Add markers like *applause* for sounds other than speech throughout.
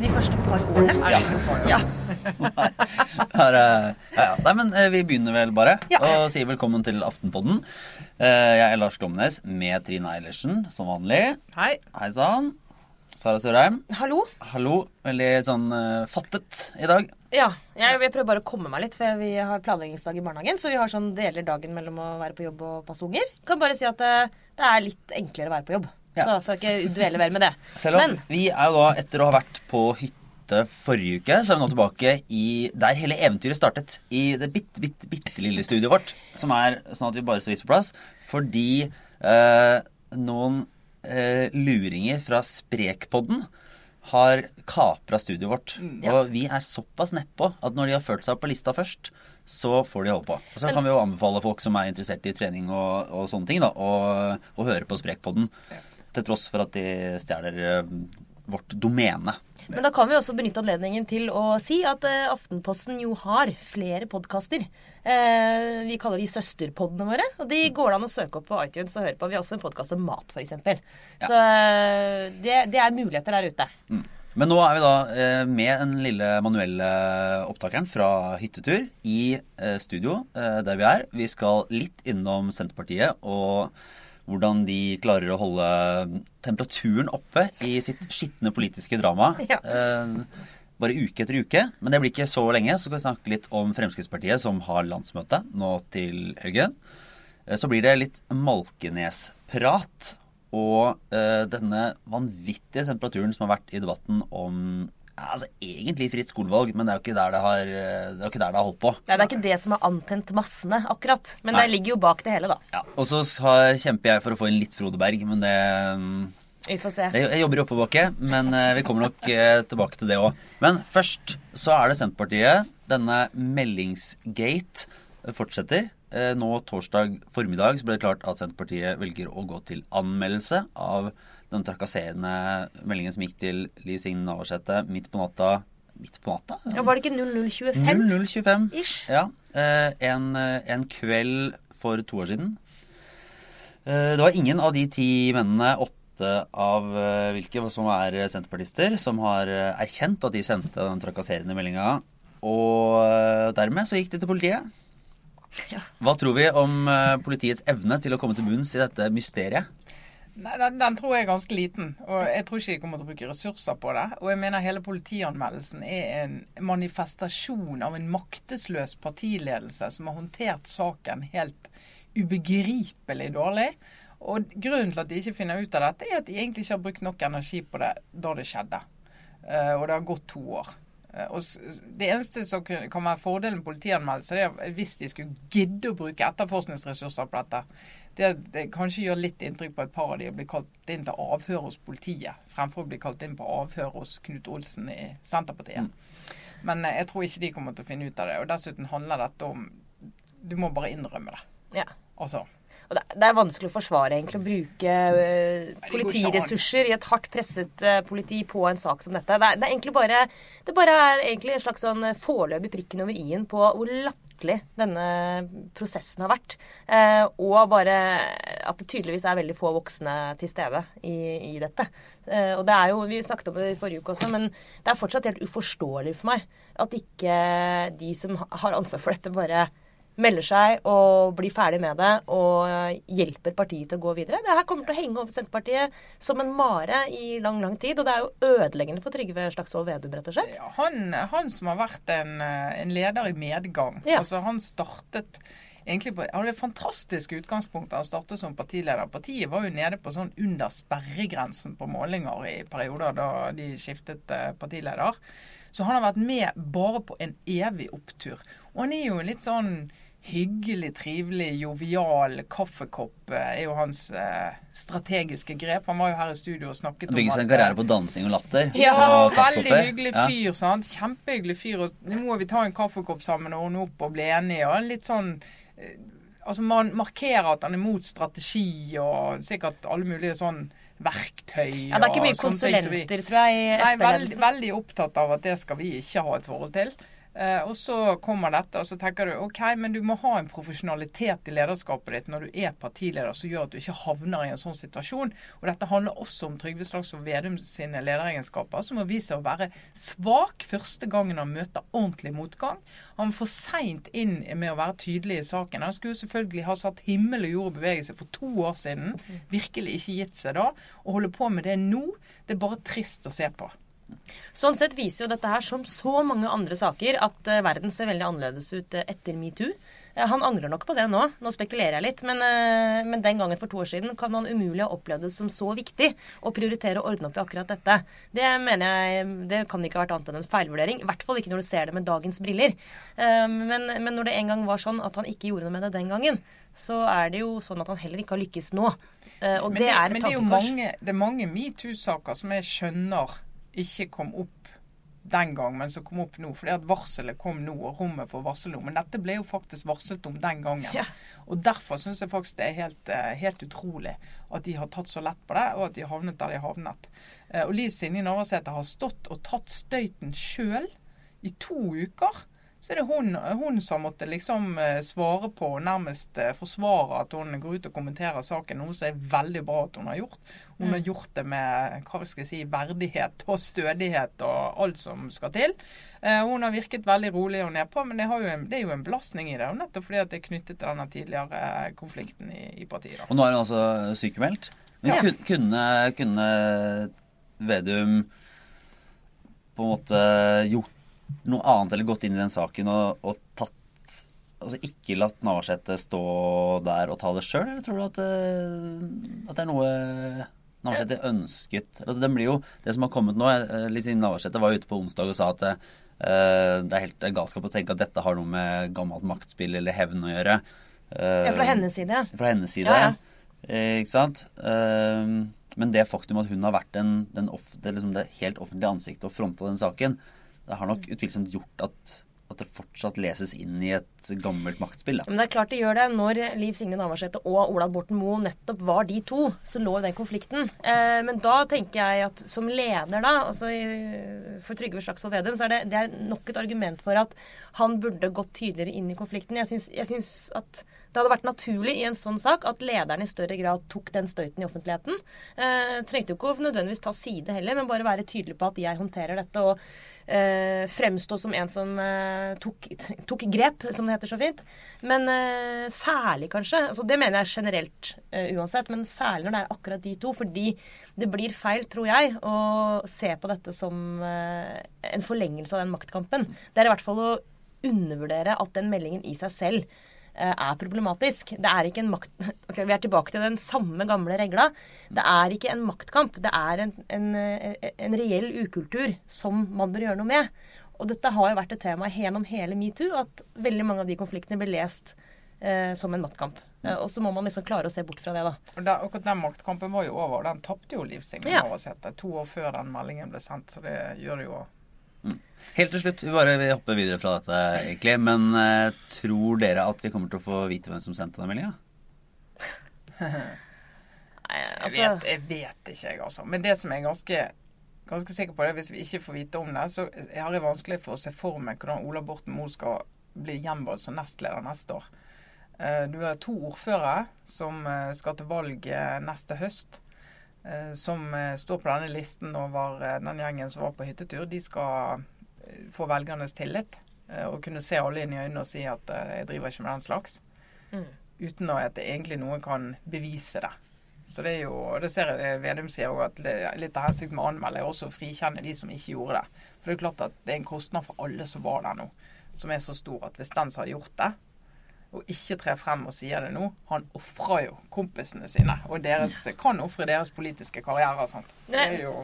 De første par årene. Ja. Ja. *laughs* Her, ja, ja. Nei, men eh, vi begynner vel bare. Ja. Og sier velkommen til Aftenpodden. Eh, Jeg er Lars Glomnes med Trine Eilertsen som vanlig. Hei. Hei sann. Sara Sørheim. Hallo? Hallo. Veldig sånn eh, fattet i dag. Ja, jeg, jeg prøver bare å komme meg litt, for vi har planleggingsdag i barnehagen. Så vi har sånn deler dagen mellom å være på jobb og passe unger. Kan bare si at det, det er litt enklere å være på jobb. Ja. Så skal ikke dvele mer med det. Selv om Men vi er jo da, etter å ha vært på hytte forrige uke, så er vi nå tilbake i der hele eventyret startet. I det bitte, bitte, bitte lille studioet vårt. Som er sånn at vi bare så vidt på plass. Fordi eh, noen eh, luringer fra Sprekpodden har kapra studioet vårt. Og vi er såpass nedpå at når de har følt seg opp på lista først, så får de holde på. Og så kan vi jo anbefale folk som er interessert i trening og, og sånne ting, da, å, høre på Sprekpodden. Til tross for at de stjeler eh, vårt domene. Men da kan vi også benytte anledningen til å si at eh, Aftenposten jo har flere podkaster. Eh, vi kaller de søsterpoddene våre. Og de går det an å søke opp på iTunes og høre på. Vi har også en podkast om mat, f.eks. Så eh, det, det er muligheter der ute. Men nå er vi da med den lille manuelle opptakeren fra hyttetur i studio der vi er. Vi skal litt innom Senterpartiet og hvordan de klarer å holde temperaturen oppe i sitt skitne politiske drama. *laughs* Ja. Eh, bare uke etter uke. Men det blir ikke så lenge. Så skal vi snakke litt om Fremskrittspartiet, som har landsmøte nå til helgen. Eh, Så blir det litt Malkenes-prat. Og eh, denne vanvittige temperaturen som har vært i debatten om altså Egentlig fritt skolevalg, men det er jo ikke der det har, eh, det er ikke der det har holdt på. Nei, det er ikke det som har antent massene, akkurat. Men Nei. det ligger jo bak det hele, da. Ja, Og så kjemper jeg for å få inn litt Frode Berg, men det Vi får se. Jeg, Jeg jobber i oppoverbakke, men eh, vi kommer nok eh, tilbake til det òg. Men først så er det Senterpartiet. Denne meldingsgate fortsetter. Nå torsdag formiddag så ble det klart at Senterpartiet velger å gå til anmeldelse av den trakasserende meldingen som gikk til Liv Signe Navarsete midt på natta. Midt på natta? Ja, var det ikke 0025? 0025. Ish. Ja. eh, En, eh, en kveld for to år siden. Eh, Det var ingen av de ti mennene, åtte av hvilke som er senterpartister, som har erkjent at de sendte den trakasserende meldinga. Og dermed så gikk de til politiet. Ja. Hva tror vi om politiets evne til å komme til bunns i dette mysteriet? Nei, den, den tror jeg er ganske liten. Og jeg tror ikke de kommer til å bruke ressurser på det. Og jeg mener hele politianmeldelsen er en manifestasjon av en maktesløs partiledelse som har håndtert saken helt ubegripelig dårlig. Og grunnen til at de ikke finner ut av dette, er at de egentlig ikke har brukt nok energi på det da det skjedde. Eh, og det har gått to år. Eh, og Det eneste som kan være fordelen med politianmeldelse, det er hvis de skulle gidde å bruke etterforskningsressurser på dette. Det, det kanskje gjør litt inntrykk på et par av de å bli kalt inn til avhør hos politiet, fremfor å bli kalt inn på avhør hos Knut Olsen i Senterpartiet. Men eh, jeg tror ikke de kommer til å finne ut av det. Og dessuten handler dette om Du må bare innrømme det. Ja. Altså. Og det, det er vanskelig å forsvare egentlig å bruke eh, an. politiressurser i et hardt presset uh, politi på en sak som dette. Det er, det er egentlig bare Det bare er egentlig en slags sånn foreløpig prikken over i-en på hvor latterlig denne prosessen har vært. Uh, og bare at det tydeligvis er veldig få voksne til stede i, i dette. Eh, og det er jo, Vi snakket om det i forrige uke også, men det er fortsatt helt uforståelig for meg at ikke de som har ansvar for dette, bare melder seg og blir ferdig med det og hjelper partiet til å gå videre. Det her kommer til å henge over Senterpartiet som en mare i lang, lang tid. Og det er jo ødeleggende for Trygve Slagsvold Vedum, rett og slett. Ja, han, han som har vært en, eh, en leder i medgang. Ja. Altså, han startet egentlig på, hadde et fantastisk utgangspunkt da han startet som partileder. Partiet var jo nede på sånn under sperregrensen på målinger i perioder da de skiftet eh, partileder. Så han har vært med bare på en evig opptur. Og han er jo litt sånn hyggelig, trivelig, jovial kaffekopp eh, er jo hans eh, strategiske grep. Han var jo her i studio og snakket om Bygge seg en karriere på dansing og latter. ja, og veldig hyggelig hyggelig Ja. fyr. sant? Kjempehyggelig fyr. og Nå må vi ta en kaffekopp sammen og ordne opp og bli enige. og Litt sånn eh, Altså Man markerer at han er mot strategi og sikkert alle mulige sånn verktøy. Ja, Det er ikke mye konsulenter, vi- tror jeg, i Nei, veldig, veldig opptatt av at det skal vi ikke ha et forhold til. Eh, og så kommer dette, og så tenker du OK, men du må ha en profesjonalitet i lederskapet ditt når du er partileder som gjør at du ikke havner i en sånn situasjon. Og dette handler også om Trygve Slagsvold Vedum sine lederegenskaper, som har vist seg å være svak første gangen han møter ordentlig motgang. Han for seint inn med å være tydelig i saken. Han skulle selvfølgelig ha satt himmel og jord i bevegelse for to år siden. Virkelig ikke gitt seg da. Å holde på med det nå, det er bare trist å se på. Sånn sett viser jo dette her, som så mange andre saker, at uh, verden ser veldig annerledes ut uh, etter metoo. Uh, han angrer nok på det nå. Nå spekulerer jeg litt. Men, men, den gangen for to år siden kan man umulig ha opplevd det som så viktig å prioritere å ordne opp i akkurat dette. Det mener jeg det kan ikke ha vært annet enn en feilvurdering. I hvert fall ikke når du ser det med dagens briller. Men, men når det en gang var sånn at han ikke gjorde noe med det den gangen, så er det jo sånn at han heller ikke har lykkes nå. Og men det, er et men det er jo mange, mange metoo-saker som jeg skjønner ikke kom opp den gang, men som kom opp nå. Fordi at varselet kom nå, og rommet for varsel nå. Men dette ble jo faktisk varslet om den gangen. Ja. Og derfor syns jeg faktisk det er helt, eh, helt, utrolig at de har tatt så lett på det, og at de har havnet der de havnet. Eh, og Liv Sinje Navarsete har stått og tatt støyten sjøl i to uker så er det hun, hun som måtte liksom eh, svare på og nærmest eh, forsvare at hun går ut og kommenterer saken, noe som er veldig bra at hun har gjort. Hun mm. har gjort det med hva skal jeg si, verdighet og stødighet og alt som skal til. Eh, hun har virket veldig rolig og nedpå, men det, en, det, er jo en belastning i det. Nettopp fordi at det er knyttet til denne tidligere konflikten i, i partiet. Da. Og nå er hun altså sykemeldt. Men ja. kunne, kunne Vedum på en måte gjort noe annet eller gått inn i den saken og, og tatt Altså ikke latt Navarsete stå der og ta det sjøl, eller tror du at, eh, at det er noe Navarsete ønsket altså Det blir jo Det som har kommet nå liksom Lisin Navarsete var ute på onsdag og sa at uh, det er helt galskap å tenke at dette har noe med gammelt maktspill eller hevn å gjøre. Uh, ja, fra hennes side. Fra hennes side, ja, ja. Ikke sant? Men det faktum at hun har vært den, den off, det, liksom det helt offentlige ansiktet og fronta den saken, det har nok utvilsomt gjort at, at det fortsatt leses inn i et gammelt maktspill. Da. Men det er klart det gjør det. Når Liv Signe Navarsete og Ola Borten Moe nettopp var de to, så lå den konflikten. Eh, men da tenker jeg at som leder, da, altså for Trygve Slagsvold Vedum, så er det, det er nok et argument for at han burde gått tydeligere inn i konflikten. Jeg syns at det hadde vært naturlig i en sånn sak at lederen i større grad tok den støyten i offentligheten. Eh, trengte jo ikke nødvendigvis ta side heller, men bare være tydelig på at jeg håndterer dette. og eh, fremstå som en som eh, tok, tok, grep, som det heter så fint. Men eh, særlig, kanskje altså Det mener jeg generelt eh, uansett, men særlig når det er akkurat de to. Fordi det blir feil, tror jeg, å se på dette som eh, en forlengelse av den maktkampen. Det er i hvert fall å undervurdere at den meldingen i seg selv er problematisk. Det er ikke en makt... *laughs* Okay, vi er tilbake til den samme gamle regla. Det er ikke en maktkamp. Det er en, en, en reell ukultur som man bør gjøre noe med. Og dette har jo vært et tema gjennom hele metoo, at veldig mange av de konfliktene blir lest eh, som en maktkamp. Eh, og så må man liksom klare å se bort fra det, da. Og der, akkurat Den maktkampen var jo over, og den tapte jo Liv Signe ja. Navarsete to år før den meldingen ble sendt. Så det gjør det jo Helt til slutt, vi bare hopper hoppe videre fra dette, egentlig. Men uh, tror dere at vi kommer til å få vite hvem som sendte den meldinga? altså... jeg, vet, jeg vet ikke, jeg, altså. Men det som jeg er ganske, ganske sikker på, det, hvis vi ikke får vite om det, så jeg har jeg vanskelig for å se for meg hvordan Ola Borten Moe skal bli gjenvalgt som nestleder neste år. Uh, du har to ordførere som uh, skal til valg neste høst. Som står på denne listen over den gjengen som var på hyttetur. De skal få velgernes tillit. Eh, og kunne se alle inn i øynene og si at eh, jeg driver ikke med den slags. Mm. Uten at det egentlig noen kan bevise det. Så det er jo, det ser jeg Vedum sier òg, at litt av hensikten med å anmelde er også å frikjenne de som ikke gjorde det. For det er klart at det er en kostnad for alle som var der nå, som er så stor at hvis den som har gjort det, og ikke trer frem og sier det nå, han ofrer jo kompisene sine. Og deres, kan ofre deres politiske karrierer. sant? Så det er jo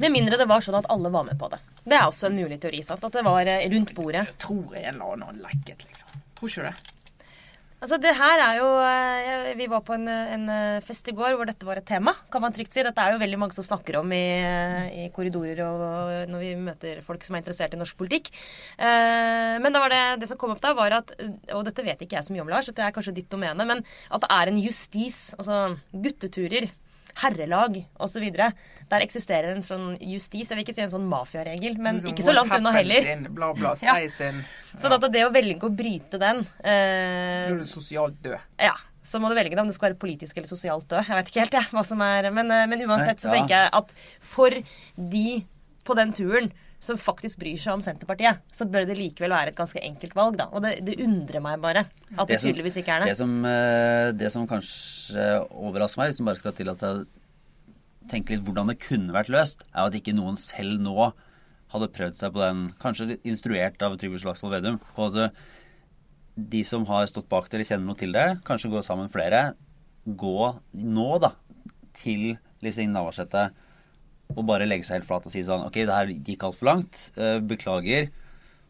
med mindre det var sånn at alle var med på det. Det er også en mulig teori. sant? At det var eh, rundt bordet. Jeg tror en eller annen lekket, liksom. Tror ikke det? Altså, det her er jo eh, Vi var på en, en, eh, fest i går hvor dette var et tema, kan man trygt si. Dette er jo veldig mange som snakker om i, i korridorer og når vi møter folk som er interessert i norsk politikk. men da var det, det som kom opp da, var at Og dette vet ikke jeg så mye om, Lars, det er kanskje ditt domene, men at det er en justis, altså gutteturer herrelag osv. Der eksisterer en sånn justis, jeg vil ikke si en sånn mafiaregel, men Liksom ikke så langt unna heller. In, bla, bla, *laughs* Ja. in. Sånn at det å velge å bryte den eh, er du sosialt død. Ja. Så må du velge det om det skal være politisk eller sosialt død. Jeg vet ikke helt, jeg, hva som er Men, eh, men uansett så tenker jeg at for de på den turen som faktisk bryr seg om Senterpartiet, så bør det likevel være et ganske enkelt valg, da. Og det, det undrer meg bare at det, Det tydeligvis ikke er det. Det som, eh, det som kanskje overrasker meg, hvis man bare skal tillate seg å tenke litt hvordan det kunne vært løst, er at ikke noen selv nå hadde prøvd seg på den, kanskje instruert av Trygve Slagsvold Vedum. på altså, De som har stått bak det eller kjenner noe til det, kanskje gå sammen flere. Gå nå, da, til Liv Signe Navarsete og bare legge seg helt flat og si sånn OK, det her gikk altfor langt. eh, beklager.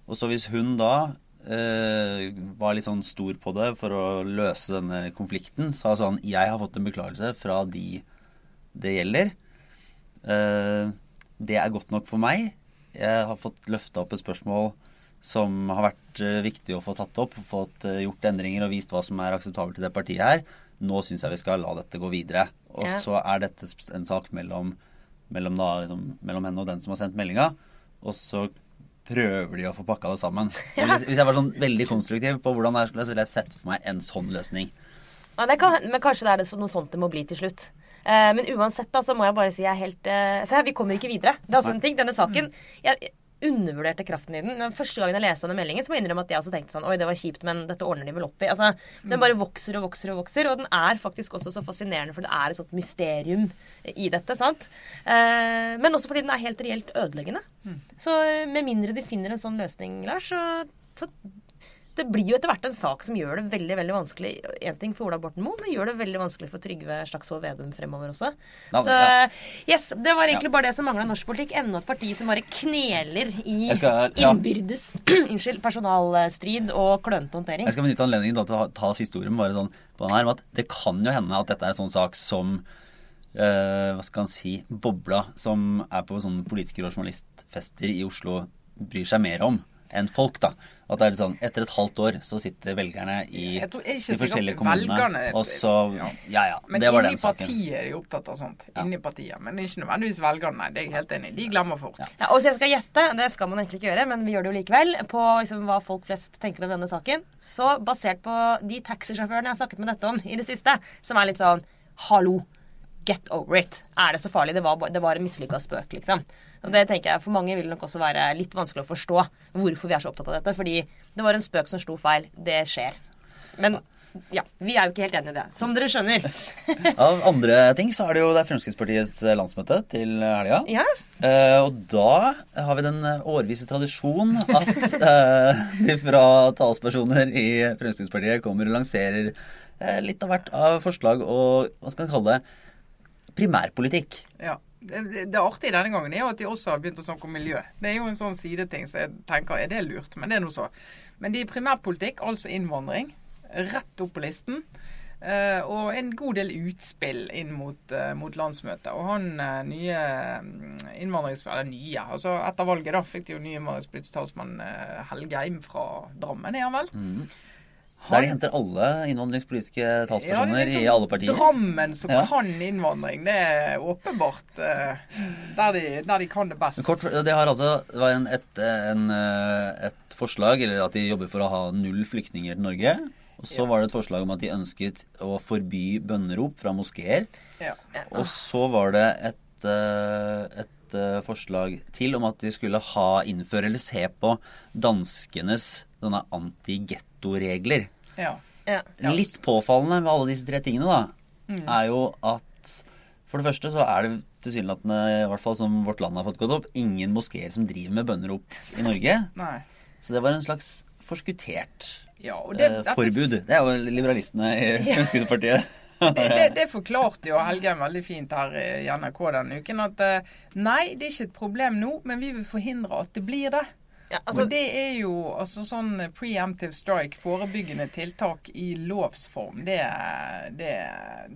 Og så hvis hun da eh, var litt sånn stor på det for å løse denne konflikten, sa sånn Jeg har fått en beklagelse fra de det gjelder. Eh, det er godt nok for meg. Jeg har fått løfta opp et spørsmål som har vært eh, viktig å få tatt opp. Fått eh, gjort endringer og vist hva som er akseptabelt i det partiet her. Nå syns jeg vi skal la dette gå videre. Og Ja. så er dette en sak mellom, mellom, da, liksom, mellom henne og den som har sendt meldinga. Og så prøver de å få pakka det sammen. Ja. *laughs* Hvis, hvis jeg var sånn veldig konstruktiv på hvordan det skulle, så ville jeg sett for meg en sånn løsning. Ja, det kan, men kanskje det er det så- noe sånt det må bli til slutt. Eh, men uansett da, så må jeg bare si jeg er helt eh, her, vi kommer ikke videre. Det er også en ting. Denne saken Jeg undervurderte kraften i den. Den første gangen jeg leste denne meldingen, så må jeg innrømme at jeg også tenkte sånn Oi, det var kjipt, men dette ordner de vel opp i. Altså, Den bare vokser og vokser og vokser, og den er faktisk også så fascinerende, for det er et sånt mysterium i dette. sant? Eh, men også fordi den er helt reelt ødeleggende. Så eh, med mindre de finner en sånn løsning, Lars, så, så det blir jo etter hvert en sak som gjør det veldig veldig vanskelig En ting for Ola Borten Moe, men gjør det veldig vanskelig for Trygve Slagsvold Vedum fremover også. Ja, Så ja. yes, det var egentlig bare det som mangla norsk politikk. Enda et parti som bare kneler i skal- ja. innbyrdes *clears throat* unnskyld, personalstrid og klønete håndtering. Jeg skal benytte anledningen da, til å ta siste ordet bare sånn på den her, at det kan jo hende at dette er en sånn sak som øh, hva skal han si bobla som er på sånne politiker- og journalistfester i Oslo, bryr seg mer om enn folk. da. At det er sånn, Etter et halvt år så sitter velgerne i tror- de forskjellige kommunene. velgerne- og så Ja. Ja ja, Men det var den saken. Men inni partiet er de opptatt av sånt. Ja. Inni partiet. Men ikke nødvendigvis velgerne. Nei, det er jeg helt enig i. De glemmer fort. Ja. Ja, og så jeg skal gjette, det skal man egentlig ikke gjøre, men vi gjør det jo likevel, på liksom, hva folk flest tenker om denne saken, så basert på de taxisjåførene jeg har snakket med dette om i det siste, som er litt sånn Hallo, get over it. Er det så farlig? Det var, det var en mislykka spøk, liksom. Og det tenker jeg For mange vil nok også være litt vanskelig å forstå hvorfor vi er så opptatt av dette. Fordi det var en spøk som slo feil. Det skjer. Men ja, vi er jo ikke helt enige i det. Som dere skjønner. *laughs* Av andre ting så er det jo det er Fremskrittspartiets landsmøte til helga. Ja. Eh, og da har vi den eh, årvise tradisjon at eh, *laughs* de fra talspersoner i Fremskrittspartiet kommer og lanserer eh, litt av hvert av forslag og hva skal man kalle det primærpolitikk. Ja. Det, det, det artige denne gangen er jo at de også har begynt å snakke om miljø. Det er jo en sånn sideting så jeg tenker er det lurt, men det er noe så. Men de er primærpolitikk, altså innvandring, rett opp på listen. Uh, og en god del utspill inn mot, uh, mot landsmøtet. Og han uh, nye mm. Eller nye, altså etter valget da fikk de jo ny innvandringspolitisk talsmann Helgeim fra Drammen, er han vel? Der de henter alle innvandringspolitiske talspersoner er liksom i alle partier. Drammen som Ja. kan innvandring. Det er åpenbart eh, der, de, der de kan det best. Kort, det har altså det var en, et, en, eh, et forslag, eller at de jobber for å ha null flyktninger til Norge. Og så Ja. var det et forslag om at de ønsket å forby bønnerop fra moskeer. Ja. Og så var det et, eh, et forslag til om at de skulle ha innføre eller se på danskenes denne anti-getto-regler. Ja. Ja. Ja. Litt påfallende med alle disse tre tingene, da, er jo at for det første så er det tilsynelatende, i hvert fall som vårt land har fått gått opp, ingen moskeer som driver med bønnerop i Norge. Nei. Så det var en slags forskuttert Ja, og det, eh, forbud. Det er jo liberalistene i *laughs* Fremskrittspartiet. Det, det, det forklarte jo Helgheim veldig fint her i NRK denne uken. At eh, nei, det er ikke et problem nå, men vi vil forhindre at det blir det. Ja, altså, og det er jo altså sånn preemptive strike, forebyggende tiltak i lovsform. Det, det,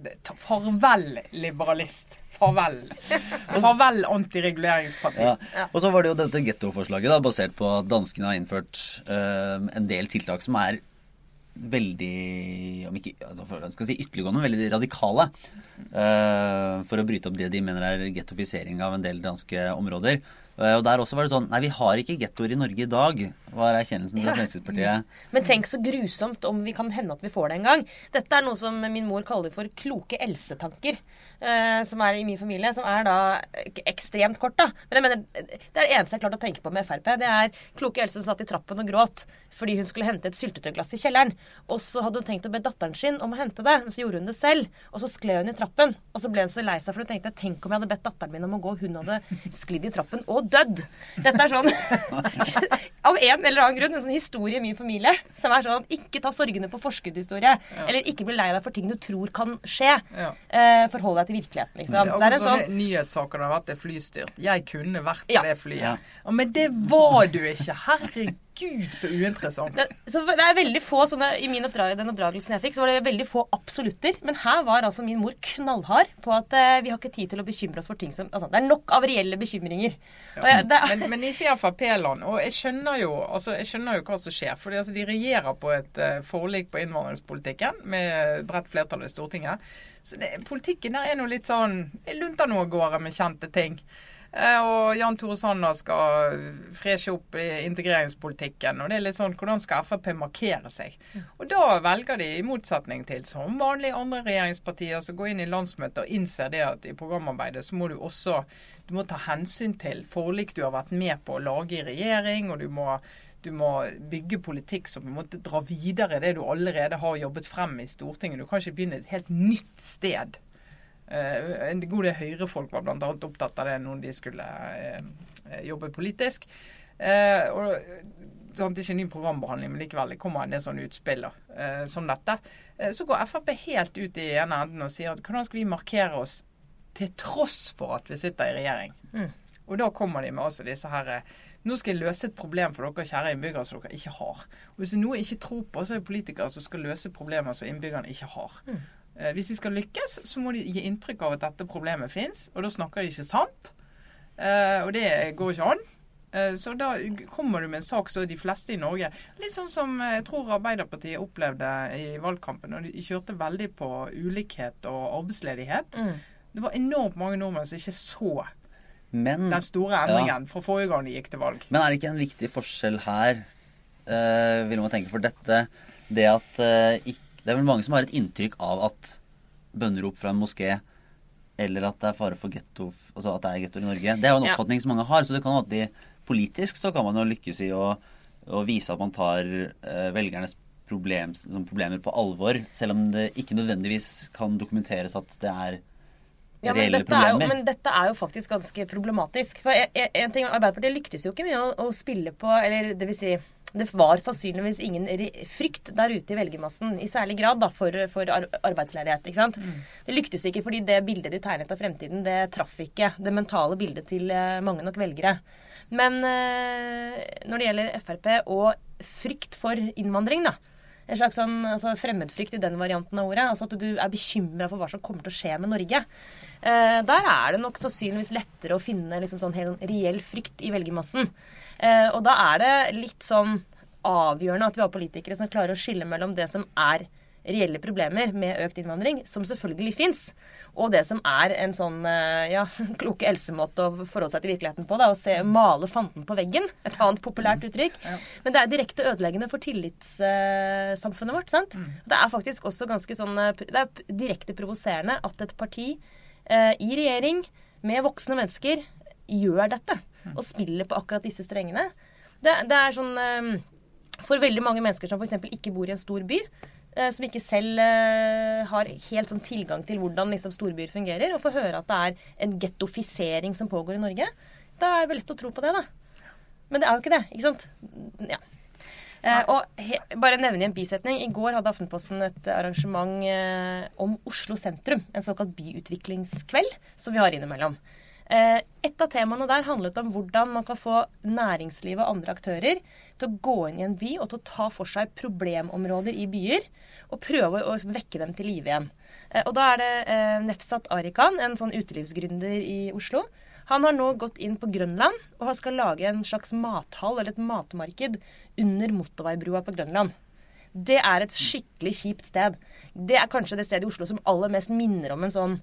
det Farvel, liberalist. Farvel. *laughs* Farvel, antireguleringsparti. Ja. Og så var det jo dette gettoforslaget, da, basert på at danskene har innført uh, en del tiltak som er veldig om ikke, altså, skal si ytterliggående, veldig radikale. Eh, for å bryte opp det de mener er gettofisering av en del danske områder. Eh, og der også var det sånn Nei, vi har ikke gettoer i Norge i dag, var erkjennelsen fra Fremskrittspartiet. Men tenk så grusomt om vi kan hende at vi får det en gang. Dette er noe som min mor kaller for kloke elsetanker, eh, som er i min familie. Som er da ekstremt kort, da. Men jeg mener, det er det eneste jeg har klart å tenke på med Frp. Det er kloke Else som satt i trappen og gråt fordi hun skulle hente et syltetøyglass i kjelleren. Og så hadde hun tenkt å be datteren sin om å hente det, men så gjorde hun det selv. Og så skled hun i trappen. Og så ble hun så lei seg for hun tenkte tenk om jeg hadde bedt datteren min om å gå, hun hadde sklidd i trappen og dødd. Dette er sånn *laughs* av en eller annen grunn en sånn historie i min familie som er sånn ikke ta sorgene på forskuddhistorie. Eller ikke bli lei deg for ting du tror kan skje. Ja. Eh, forhold deg til virkeligheten, liksom. Det er også sånn nyhetssaker det har vært det flystyrt. Jeg kunne vært Ja. det flyet. Ja. Ja, men det var du ikke. Herregud, så uinteressant. det, så det er veldig få sånne I min oppdrag, den oppdragelsen jeg fikk, så var det veldig få absolutter. Men her var altså min mor knallhard på at eh, vi har ikke tid til å bekymre oss for ting som altså, Det er nok av reelle bekymringer. Ja. jeg, det, Men, men ikke i Frp-land. Og jeg skjønner jo altså, jeg skjønner jo hva som skjer. For altså, de regjerer på et uh, forlik på innvandringspolitikken med bredt flertall i Stortinget. Så det, politikken der er nå litt sånn lunter nå av gårde med kjente ting. Eh, og Jan Tore Sanner skal freshe opp integreringspolitikken. Og det er litt sånn Hvordan skal Frp markere seg? Og da velger de, i motsetning til som vanlig andre regjeringspartier, som går inn i landsmøtet og innser det at i programarbeidet så må du også du må ta hensyn til forlik du har vært med på å lage i regjering, og du må, du må bygge politikk som på en måte drar videre det du allerede har jobbet frem i Stortinget. Du kan ikke begynne et helt nytt sted. Eh, en god del Høyre-folk var bl.a. opptatt av det når de skulle eh, jobbe politisk. Eh, og sånn, Det er ikke ny programbehandling, men likevel det kommer en del sånne utspill eh, som dette. Eh, så går Frp helt ut i ene enden og sier at hvordan skal vi markere oss til tross for at vi sitter i regjering? Mm. Og da kommer de med også disse her eh, Nå skal jeg løse et problem for dere kjære innbyggere som dere ikke har. Og Hvis det er noe jeg ikke tror på, så er det politikere som skal løse problemer som innbyggerne ikke har. Mm. Eh, Hvis de skal lykkes, så må de gi inntrykk av at dette problemet fins, og da snakker de ikke sant. Eh, og det går ikke an. Eh, Så da kommer du med en sak som de fleste i Norge Litt sånn som jeg tror Arbeiderpartiet opplevde i valgkampen. Og de kjørte veldig på ulikhet og arbeidsledighet. mm. Det var enormt mange nordmenn som ikke så Men, den store endringen fra forrige gang de gikk til valg. men er det ikke en viktig forskjell her, eh, vil man tenke, for dette Det at ikke ikk- Det er vel mange som har et inntrykk av at bønnerop fra en moské eller at det er fare for getto, altså at det er gettoer i Norge. Det er jo en Ja. oppfatning som mange har. Så det kan alltid, at de politisk så kan man jo lykkes i å, å vise at man tar eh, velgernes problem, liksom, problemer på alvor, selv om det ikke nødvendigvis kan dokumenteres at det er Ja, men, reelle dette er jo, men dette er jo faktisk ganske problematisk. For en, en ting, Arbeiderpartiet lyktes jo ikke mye å, å spille på Eller det vil si det var sannsynligvis ingen frykt der ute i velgermassen i særlig grad da, for, for arbeidsledighet. ikke sant? Det lyktes ikke fordi det bildet de tegnet av fremtiden, det traff ikke det mentale bildet til eh, mange nok velgere. Men eh, når det gjelder Frp og frykt for innvandring, da, en slags sånn altså fremmedfrykt i den varianten av ordet. Altså at du er bekymra for hva som kommer til å skje med Norge. Eh, der er det nok sannsynligvis lettere å finne liksom sånn reell frykt i velgermassen. Eh, og da er det litt sånn avgjørende at vi har politikere som klarer å skille mellom det som er reelle problemer med økt innvandring, som selvfølgelig fins, og det som er en sånn eh, ja, *laughs* kloke Else-måte å forholde seg til virkeligheten på. Da, å se male fanden på veggen. Et annet populært uttrykk. Men det er direkte ødeleggende for tillitssamfunnet vårt. sant? Det er faktisk også ganske sånn eh, Det er direkte provoserende at et parti eh, i regjering med voksne mennesker gjør dette. Og spiller på akkurat disse strengene. Det, det er sånn eh, For veldig mange mennesker som f.eks. ikke bor i en stor by, som ikke selv eh, har helt sånn tilgang til hvordan liksom, storbyer fungerer, og får høre at det er en gettofisering som pågår i Norge, da er det vel lett å tro på det, da. Men det er jo ikke det, ikke sant? Ja. Eh, og he, bare nevne i en bisetning. I går hadde Aftenposten et arrangement eh, om Oslo sentrum. En såkalt byutviklingskveld som vi har innimellom. Eh, et av temaene der handlet om hvordan man kan få næringslivet og andre aktører til å gå inn i en by og til å ta for seg problemområder i byer. Og prøve å vekke dem til live igjen. Eh, og da er det eh, Nefsat Arikan, en sånn utelivsgründer i Oslo. Han har nå gått inn på Grønland og han skal lage en slags mathall eller et matmarked under motorveibrua på Grønland. det er et skikkelig kjipt sted. Det er kanskje det stedet i Oslo som aller mest minner om en sånn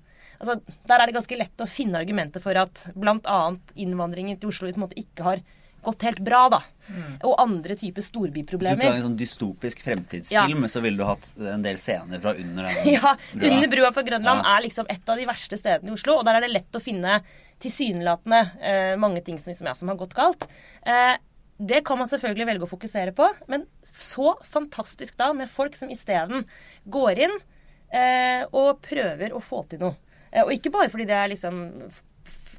altså, Der er det ganske lett å finne argumenter for at bl.a. innvandringen til Oslo på en måte ikke har gått helt bra, da. Mm. Og andre typer storbyproblemer. Hvis du lager en sånn dystopisk fremtidsfilm, ja. så ville du hatt en del scener fra under den *laughs* ja, brua. Under brua på Grønland ja. er liksom et av de verste stedene i Oslo, og der er det lett å finne tilsynelatende eh, mange ting som, liksom, ja, som har gått galt. Eh, det kan man selvfølgelig velge å fokusere på, men så fantastisk da med folk som isteden går inn eh, og prøver å få til noe. Eh, og ikke bare fordi det er liksom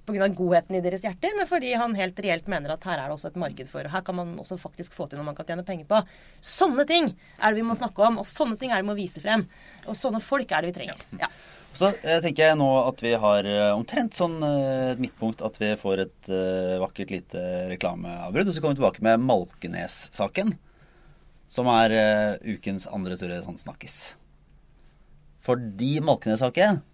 pga. godheten i deres hjerter, men fordi han helt reelt mener at her er det også et marked for, og her kan man også faktisk få til noe man kan tjene penger på. Sånne ting er det vi må snakke om, og sånne ting er det vi må vise frem. Og sånne folk er det vi trenger. Ja. Så jeg tenker jeg nå at vi har eh, omtrent sånn eh, et midtpunkt at vi får et vakkert lite reklameavbrudd. Og så kommer vi tilbake med Malkenes-saken, som er ukens andre store sånn snakkis. Fordi Malkenes-saken,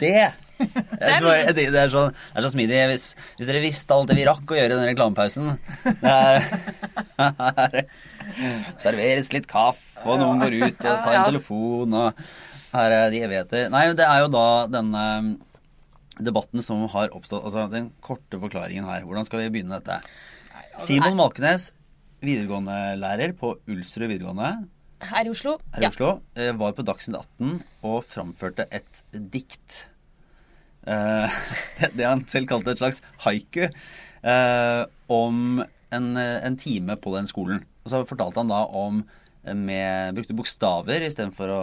det *laughs* det, det, er så, det er så smidig. Hvis, hvis, dere visste alt det vi rakk å gjøre i den reklamepausen er, *laughs* Serveres litt kaffe, og noen går ut og tar en telefon, og her er de evigheter. Nei, det er jo da denne um, debatten som har oppstått. Altså den korte forklaringen her. Hvordan skal vi begynne dette? Altså, Simon Malkenes, videregående-lærer på Ulsrud videregående. Her i Oslo. Her i ja. Oslo. Eh, var på Dagsnytt 18 og framførte et dikt. Eh, *laughs* det han selv kalte et slags haiku. Eh, om en, en time på den skolen. Og så fortalte han da om med, brukte bokstaver istedenfor å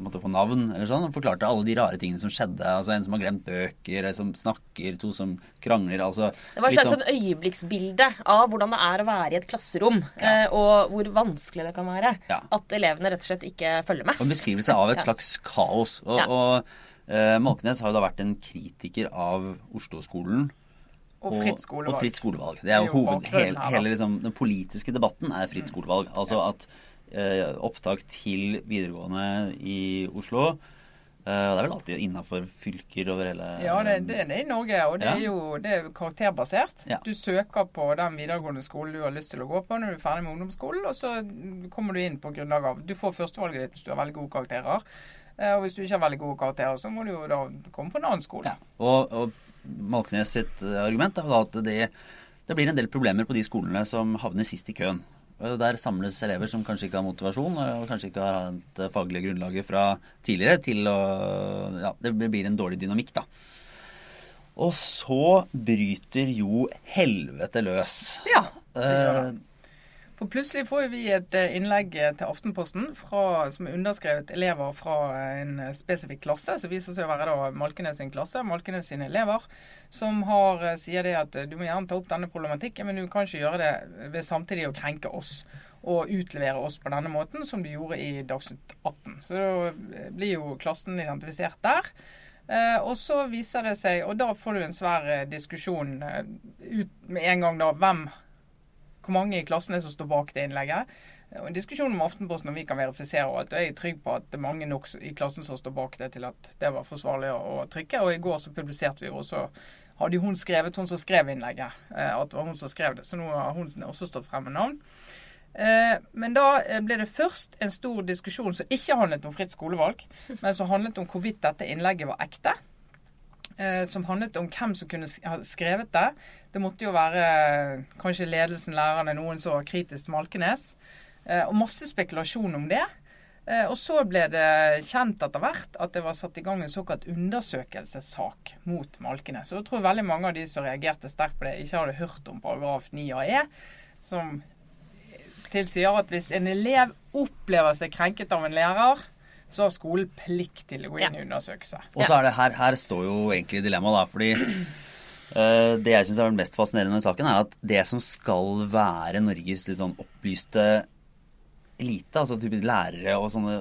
måtte få navn. eller sånn, og Forklarte alle de rare tingene som skjedde. altså En som har glemt bøker, en som snakker, to som krangler. altså... Det var et slags sånn, sånn øyeblikksbilde av hvordan det er å være i et klasserom. Ja. Eh, og hvor vanskelig det kan være. Ja. At elevene rett og slett ikke følger med. Og En beskrivelse av et slags kaos. Og, ja. og eh, Malkenes har jo da vært en kritiker av Oslo-skolen. Og fritt. Og fritt skolevalg. Det er jo, hoved, hele, hele liksom, Den politiske debatten er fritt skolevalg. Altså at opptak til videregående i Oslo. Eh, det er vel alltid innafor fylker over hele Ja, det, det, det er i Norge. Og det ja. er jo det er karakterbasert. Ja. Du søker på den videregående skolen du har lyst til å gå på når du er ferdig med ungdomsskolen, og så kommer du inn på grunnlag av Du får førstevalget ditt hvis du har veldig gode karakterer. Eh, og hvis du ikke har veldig gode karakterer, så må du jo da komme på en annen skole. Ja. Og, og Malkenes sitt eh, argument er da at det, det blir en del problemer på de skolene som havner sist i køen. Der samles elever som kanskje ikke har motivasjon og kanskje ikke har hatt faglige grunnlaget fra tidligere til å Ja, det blir en dårlig dynamikk, da. Og så bryter jo helvete løs. Ja. Det gjør det. For plutselig får vi et eh, innlegg eh, til Aftenposten fra, som er underskrevet elever fra eh, en spesifikk klasse, som viser seg å være da Malkenes sin klasse, Malkenes sine elever, som har, sier det at du må gjerne ta opp denne problematikken, men du kan ikke gjøre det ved samtidig å krenke oss og utlevere oss på denne måten, som du gjorde i Dagsnytt 18. Så da blir jo klassen identifisert der. Og så viser det seg, og da får du en svær diskusjon ut med en gang, da. Hvem hvor mange i klassen er som står bak det innlegget. En diskusjon om Aftenposten om vi kan verifisere og alt. og Jeg er trygg på at det er mange nok i klassen som står bak det til at det var forsvarlig å, trykke. Og i går så publiserte vi jo også hadde hun skrevet, hun som skrev innlegget, eh, at det var hun som skrev det. Så nå har hun også stått frem med navn. Eh, men da eh, ble det først en stor diskusjon som ikke handlet om fritt skolevalg, men som handlet om hvorvidt dette innlegget var ekte eh, som handlet om hvem som kunne ha skrevet det. Det måtte jo være eh, kanskje ledelsen, lærerne, noen som var kritisk til Malkenes. Eh, og masse spekulasjon om det. Eh, og så ble det kjent etter hvert at det var satt i gang en såkalt undersøkelsessak mot Malkenes. Og jeg tror veldig mange av de som reagerte sterkt på det, ikke hadde hørt om paragraf 9 AE, som tilsier at hvis en elev opplever seg krenket av en lærer, så har skolen plikt til å gå inn i undersøkelse. Og så er det her, her står jo egentlig dilemmaet, da. Fordi uh, det jeg syns er den mest fascinerende med saken, er at det som skal være Norges sånn opplyste elite, altså typisk lærere og sånne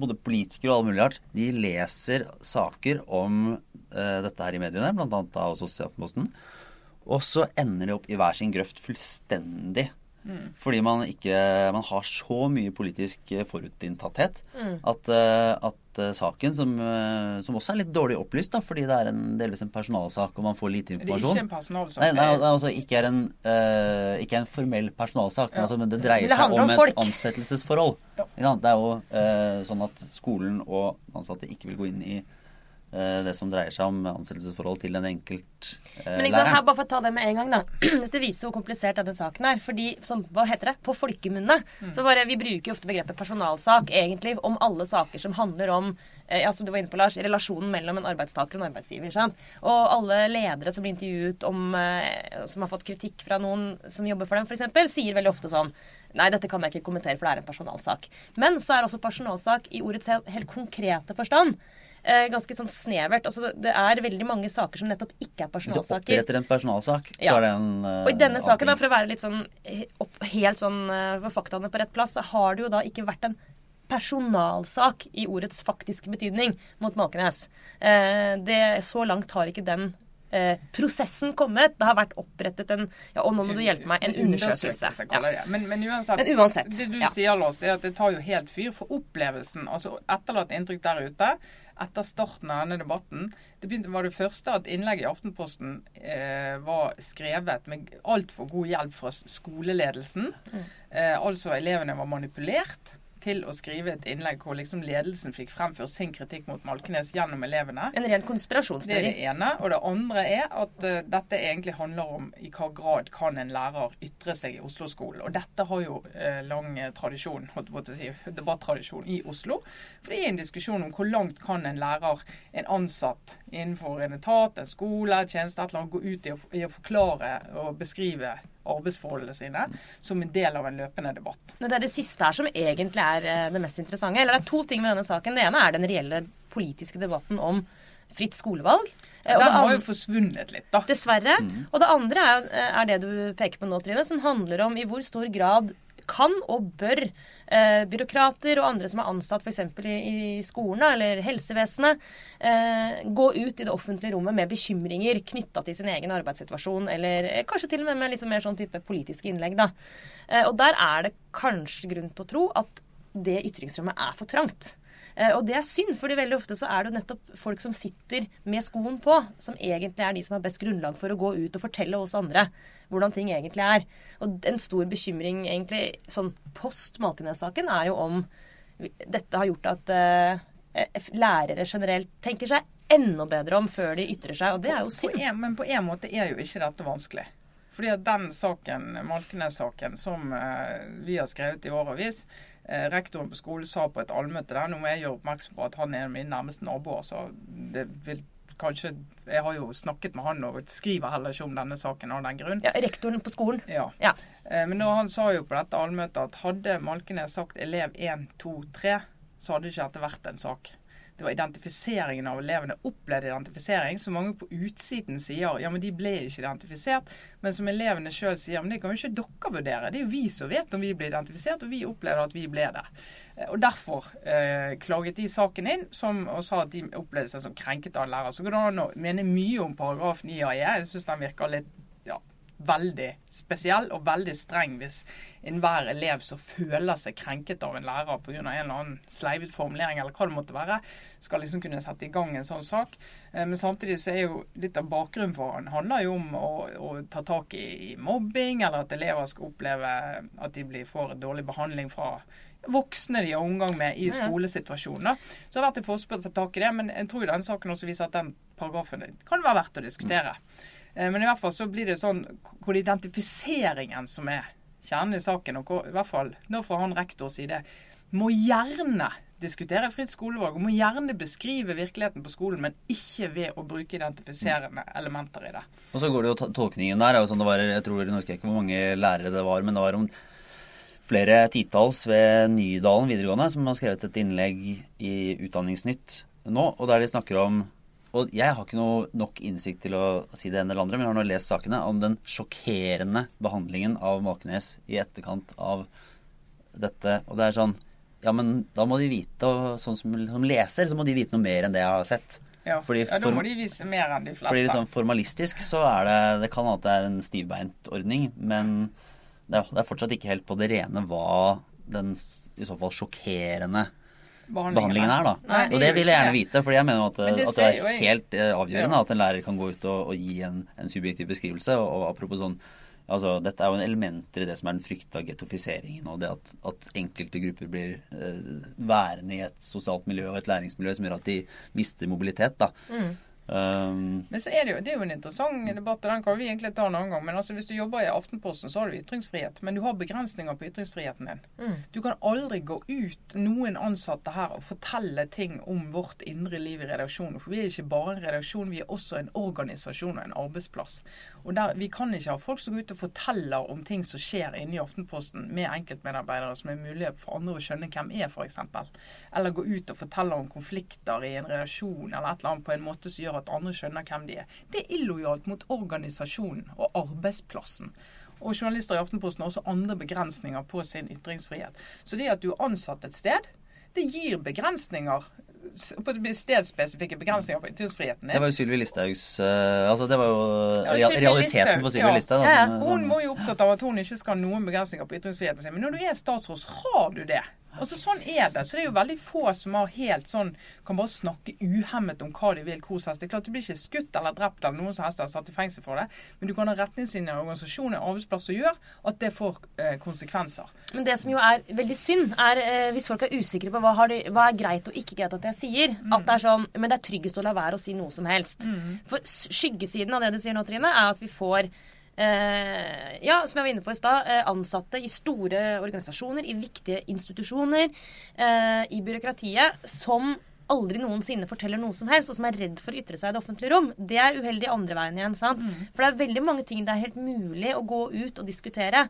både politikere og alle mulig art, de leser saker om uh, dette her i mediene, bl.a. også Sosialposten, Aftenposten. Og så ender de opp i hver sin grøft fullstendig Mm. Fordi man ikke Man har så mye politisk eh, forutinntatthet mm. at, uh, at eh, saken, som, eh, som også er litt dårlig opplyst, da, fordi det er en, delvis en personalsak og man får lite Det er informasjon. ikke en personalsak. Nei, nei, det er- altså ikke er en, uh, ikke en formell personalsak, men, Ja. altså, men det dreier Men det seg om om et ansettelsesforhold. Ja. Det er jo uh, sånn at skolen og ansatte ikke vil gå inn i eh, det som dreier seg om ansettelsesforhold til en enkelt eh, Men liksom, her, bare for å ta det med en gang, da. *clears throat* Dette viser hvor komplisert denne saken er. Fordi, som, hva heter det? På folkemunne. Så bare, Vi bruker jo ofte begrepet personalsak egentlig om alle saker som handler om eh, ja, som du var inne på, Lars, relasjonen mellom en arbeidstaker og en arbeidsgiver. Sant? Og alle ledere som blir intervjuet om, eh, som har fått kritikk fra noen som jobber for dem, f.eks., sier veldig ofte sånn Nei, dette kan jeg ikke kommentere, for det er en personalsak. Men så er også personalsak i ordets helt, helt konkrete forstand eh, ganske sånn snevert. Altså, det, er veldig mange saker som nettopp ikke er personalsaker. Hvis du oppretter en personalsak, så Ja. er det en eh, Og i denne saken, da, for å være litt sånn eh, opp, helt sånn eh, for faktaene på rett plass, så har det jo da ikke vært en personalsak i ordets faktiske betydning mot Malkenes. Eh, det, så langt har ikke den eh, prosessen kommet. Det har vært opprettet en Ja, og nå må du hjelpe meg. En undersøkelse. Ja. jeg det. Men, men uansett, Men uansett, det du ja. sier, Lars, er at det tar jo helt fyr for opplevelsen. altså Etterlatt inntrykk der ute etter starten av denne debatten. Det begynte, var det første at innlegget i Aftenposten eh, var skrevet med altfor god hjelp fra skoleledelsen. Mm. Eh, altså elevene var manipulert til å skrive et innlegg hvor liksom ledelsen fikk fremført sin kritikk mot Malkenes gjennom elevene. En ren Det er det ene. Og det andre er at uh, dette egentlig handler om i hva grad kan en lærer ytre seg i Oslo-skolen. Og dette har jo uh, lang eh, tradisjon, holdt jeg på å si, debattradisjon i Oslo. For det er en diskusjon om hvor langt kan en lærer, en ansatt innenfor en etat, en skole, tjeneste, et eller annet, gå ut i å, i å forklare og beskrive arbeidsforholdene sine som en del av en løpende debatt. Men det er det siste her som egentlig er eh, det mest interessante. Eller det er to ting med denne saken. Det ene er den reelle politiske debatten om fritt skolevalg. Eh, Den har jo forsvunnet litt, da. Dessverre. Og det andre er, er det du peker på nå, Trine, som handler om i hvor stor grad kan og bør eh, byråkrater og andre som er ansatt f.eks. I, i skolen eller helsevesenet, eh, gå ut i det offentlige rommet med bekymringer knytta til sin egen arbeidssituasjon, eller eh, kanskje til og med med litt mer sånn type politiske innlegg. Da. Eh, og der er det kanskje grunn til å tro at det ytringsrommet er for trangt. Eh, Og det er synd, fordi veldig ofte så er det jo nettopp folk som sitter med skoen på, som egentlig er de som har best grunnlag for å gå ut og fortelle oss andre hvordan ting egentlig er. Og en stor bekymring egentlig sånn post Malkenes-saken er jo om dette har gjort at uh, lærere generelt tenker seg enda bedre om før de ytrer seg, og det er jo På synd. en, men på en måte er jo ikke dette vanskelig. Fordi at den saken, Malkenes-saken, som eh, vi har skrevet i årevis eh, Rektoren på skolen sa på et allmøte der, nå må jeg gjøre oppmerksom på at han er min nærmeste naboer, så det vil kanskje Jeg har jo snakket med han og skriver heller ikke om denne saken av den grunn. Ja, rektoren på skolen. Ja. Ja. Eh, Men han sa jo på dette allmøtet at hadde Malkenes sagt elev 1, 2, 3, så hadde ikke dette vært en sak. Det var identifiseringen av elevene. Opplevd identifisering. Så mange på utsiden sier ja, men de ble ikke identifisert. Men som elevene sjøl sier, men det kan jo ikke dere vurdere. Det er jo vi som vet om vi ble identifisert, og vi opplevde at vi ble det. Eh, Og Derfor eh, klaget de saken inn som, og sa at de opplevde seg som krenket av lærer. Så går det an å mene mye om paragraf 9 AE. Jeg syns den virker litt ja, veldig spesiell og veldig streng hvis enhver elev som føler seg krenket av en lærer pga. en eller annen sleivet formulering, eller hva det måtte være, skal liksom kunne sette i gang en sånn sak. Eh, Men samtidig så er jo litt av bakgrunnen for han handler jo om å, å ta tak i mobbing, eller at elever skal oppleve at de blir, får dårlig behandling fra voksne de har omgang med i da. Så det har vært en forspill å ta tak i det, men jeg tror jo den saken også viser at den paragrafen kan være verdt å diskutere. Eh, Men i hvert fall så blir det sånn hvor er identifiseringen som er kjernen i saken. Og hvor, i hvert fall nå får han rektor si det. Må gjerne diskutere fritt skolevalg og må gjerne beskrive virkeligheten på skolen, men ikke ved å bruke identifiserende elementer i det. Og så går det jo tolkningen der. er sånn det var, jeg tror, jeg husker ikke hvor mange lærere det var, men det var om flere titalls ved Nydalen videregående som har skrevet et innlegg i Utdanningsnytt nå, og der de snakker om og jeg har ikke noe nok innsikt til å si det ene eller andre, men jeg har nå lest sakene om den sjokkerende behandlingen av Malkenes i etterkant av dette. Og det er sånn Ja, men da må de vite, og sånn som, som leser, så må de vite noe mer enn det jeg har sett. Ja, Fordi ja Da må de vise mer enn de fleste. Fordi liksom formalistisk så er det Det kan hende det er en stivbeint ordning, men det er, det er fortsatt ikke helt på det rene hva den i så fall sjokkerende behandlingen er, da. Nei, det og det vil jeg gjerne vite, for jeg mener at, Men det at det er jeg. helt avgjørende Ja. at en lærer kan gå ut og, og gi en, en subjektiv beskrivelse. Og, og apropos sånn Altså, Dette er jo en elementer i det som er den frykta gettofiseringen, og det at, at enkelte grupper blir eh, værende i et sosialt miljø og et læringsmiljø som gjør at de mister mobilitet. da. Um, Men så er det jo, det er jo en interessant debatt, og den kan vi egentlig ta en annen gang. Men altså, hvis du jobber i Aftenposten, så har du ytringsfrihet. Men du har begrensninger på ytringsfriheten din. Du kan aldri gå ut, noen ansatte her, og fortelle ting om vårt indre liv i redaksjonen. For vi er ikke bare en redaksjon, vi er også en organisasjon og en arbeidsplass. Og der, Vi kan ikke ha folk som går ut og forteller om ting som skjer inne i Aftenposten med enkeltmedarbeidere som er mulig for andre å skjønne hvem er, f.eks. Eller gå ut og fortelle om konflikter i en relasjon eller et eller annet på en måte som gjør at andre skjønner hvem de er. Det er illojalt mot organisasjonen og arbeidsplassen. Og journalister i Aftenposten har også andre begrensninger på sin ytringsfrihet. Så det at du er ansatt et sted, det gir begrensninger. På stedspesifikke begrensninger på ytringsfriheten. det var jo Sylvi Listhaugs uh, Altså, det var jo Ja, realiteten på Sylvi ja. Listhaug. Altså, Ja, ja. Hun var jo opptatt av at hun ikke skal ha noen begrensninger på ytringsfriheten sin. Men når du er statsråd, så har du det. Altså Sånn er det. Så det er jo veldig få som har helt sånn kan bare snakke uhemmet om hva de vil hvor som helst. Det er klart Du blir ikke skutt eller drept eller noen som helst eller satt i fengsel for det, men du kan ha retningslinjer og organisasjoner og arbeidsplasser som gjør at det får eh, konsekvenser. Men det som jo er veldig synd, er eh, hvis folk er usikre på hva, har de, hva er greit og ikke greit at jeg sier. At det er sånn Men det er tryggest å la være å si noe som helst. For skyggesiden av det du sier nå, Trine, er at vi får ja, som jeg var inne på i stad, eh, ansatte i store organisasjoner, i viktige institusjoner, eh, i byråkratiet, som aldri noensinne forteller noe som helst, og som er redd for å ytre seg i det offentlige rom. Det er uheldig andre veien igjen. sant? For det er veldig mange ting det er helt mulig å gå ut og diskutere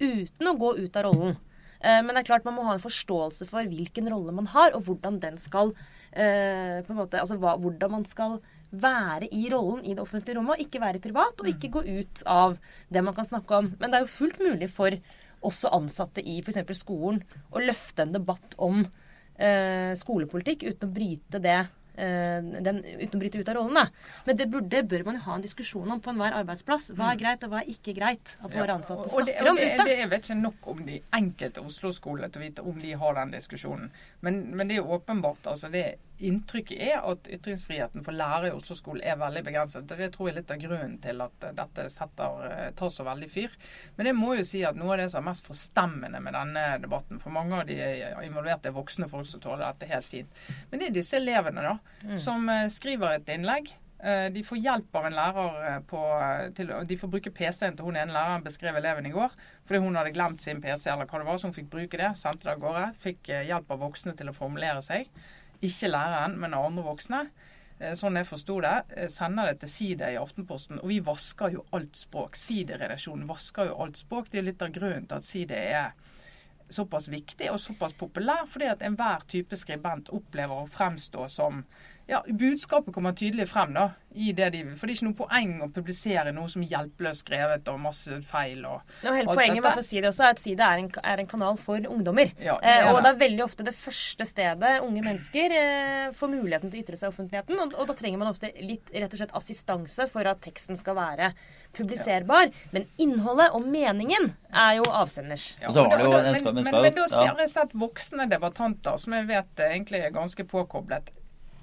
uten å gå ut av rollen. Eh, Men det er klart man må ha en forståelse for hvilken rolle man har, og hvordan den skal eh, på en måte, altså hva, Hvordan man skal være i rollen i det offentlige rommet, og ikke være privat, og ikke gå ut av det man kan snakke om. Men det er jo fullt mulig for også ansatte i f.eks. skolen å løfte en debatt om eh, skolepolitikk uten å bryte det eh, den, uten å bryte ut av rollen. Da. Men det burde, bør man jo ha en diskusjon om på enhver arbeidsplass. Hva er greit, og hva er ikke greit at våre ansatte Og det, snakker og om det, ute. det, jeg vet ikke nok om de enkelte Oslo-skolene til å vite om de har den diskusjonen. Men, men det er jo åpenbart. altså det Inntrykket er at ytringsfriheten for lærere i Oslo-skolen er veldig begrenset. og Det tror jeg er litt av grunnen til at eh, dette setter, eh, tar så veldig fyr. Men jeg må jo si at noe av det som er mest forstemmende med denne debatten, for mange av de involverte er voksne folk som tåler dette helt fint, men det er disse elevene da, som eh, skriver et innlegg. Eh, De får hjelp av en lærer eh, på, til, De får bruke PC-en til hun ene læreren beskrev eleven i går. Fordi hun hadde glemt sin PC, eller hva det var, så hun fikk bruke det. Sendte det av gårde. Fikk eh, hjelp av voksne til å formulere seg. Ikke læreren, men andre voksne. Eh, Sånn jeg forsto det. eh, Sender det til Side i Aftenposten. Og vi vasker jo alt språk. Side-redaksjonen vasker jo alt språk. Det er litt av grunnen til at Side er såpass viktig og såpass populær, fordi at enhver type skribent opplever å fremstå som ja, Budskapet kommer tydelig frem da, i det de For det er ikke noe poeng å publisere noe som hjelpeløst skrevet og masse feil. og no, hele poenget med for å si det også er at Side er en, er en kanal for ungdommer. Ja, det eh, og det. er veldig ofte det første stedet unge mennesker eh, får muligheten til å ytre seg i offentligheten. Og, og da trenger man ofte litt rett og slett assistanse for at teksten skal være publiserbar. Men innholdet og meningen er jo avsenders. Da- men, men men, men da ser jeg sett voksne debattanter som jeg vet eh, egentlig er ganske påkoblet.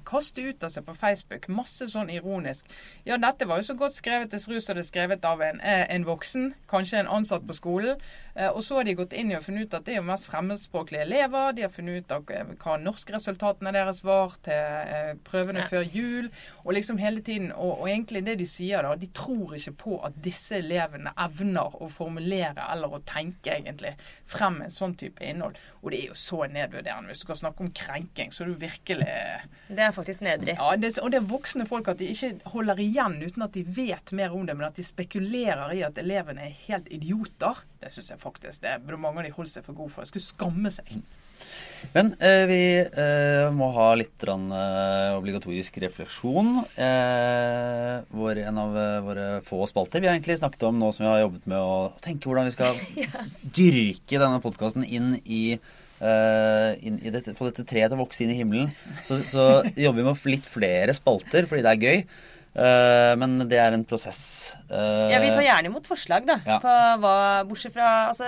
Kaste ut av seg på Facebook masse sånn ironisk. Ja, dette var jo så godt skrevet. til Srus, og som det er skrevet av en, eh, en voksen, kanskje en ansatt på skolen. Eh, og så har de gått inn i og funnet ut at det er jo mest fremmedspråklige elever. De har funnet ut av eh, hva norskresultatene deres var til prøvene Ja. før jul. Og liksom hele tiden, og, og egentlig det de sier da, de tror ikke på at disse elevene evner å formulere eller å tenke egentlig frem en sånn type innhold. Og det er jo så nedvurderende. Hvis du kan snakke om krenking, så er du virkelig Det er faktisk nedrig. ja, det, Og det er voksne folk at de ikke holder igjen uten at de vet mer om det, men at de spekulerer i at elevene er helt idioter. Det syns jeg faktisk det burde mange av de holdt seg for gode for. De skulle skamme seg. Men eh, vi eh, må ha litt rann, eh, obligatorisk refleksjon. Eh, vår, en av eh, våre få spalter. Vi har egentlig snakket om nå som vi har jobbet med å tenke hvordan vi skal *laughs* dyrke denne podkasten inn i inn i dette, Få dette treet til å vokse inn i himmelen. Så, så jobber vi med litt flere spalter fordi det er gøy. Uh, men det er en prosess. Uh, Ja, Vi tar gjerne imot forslag, da. Ja. På hva, bortsett fra altså,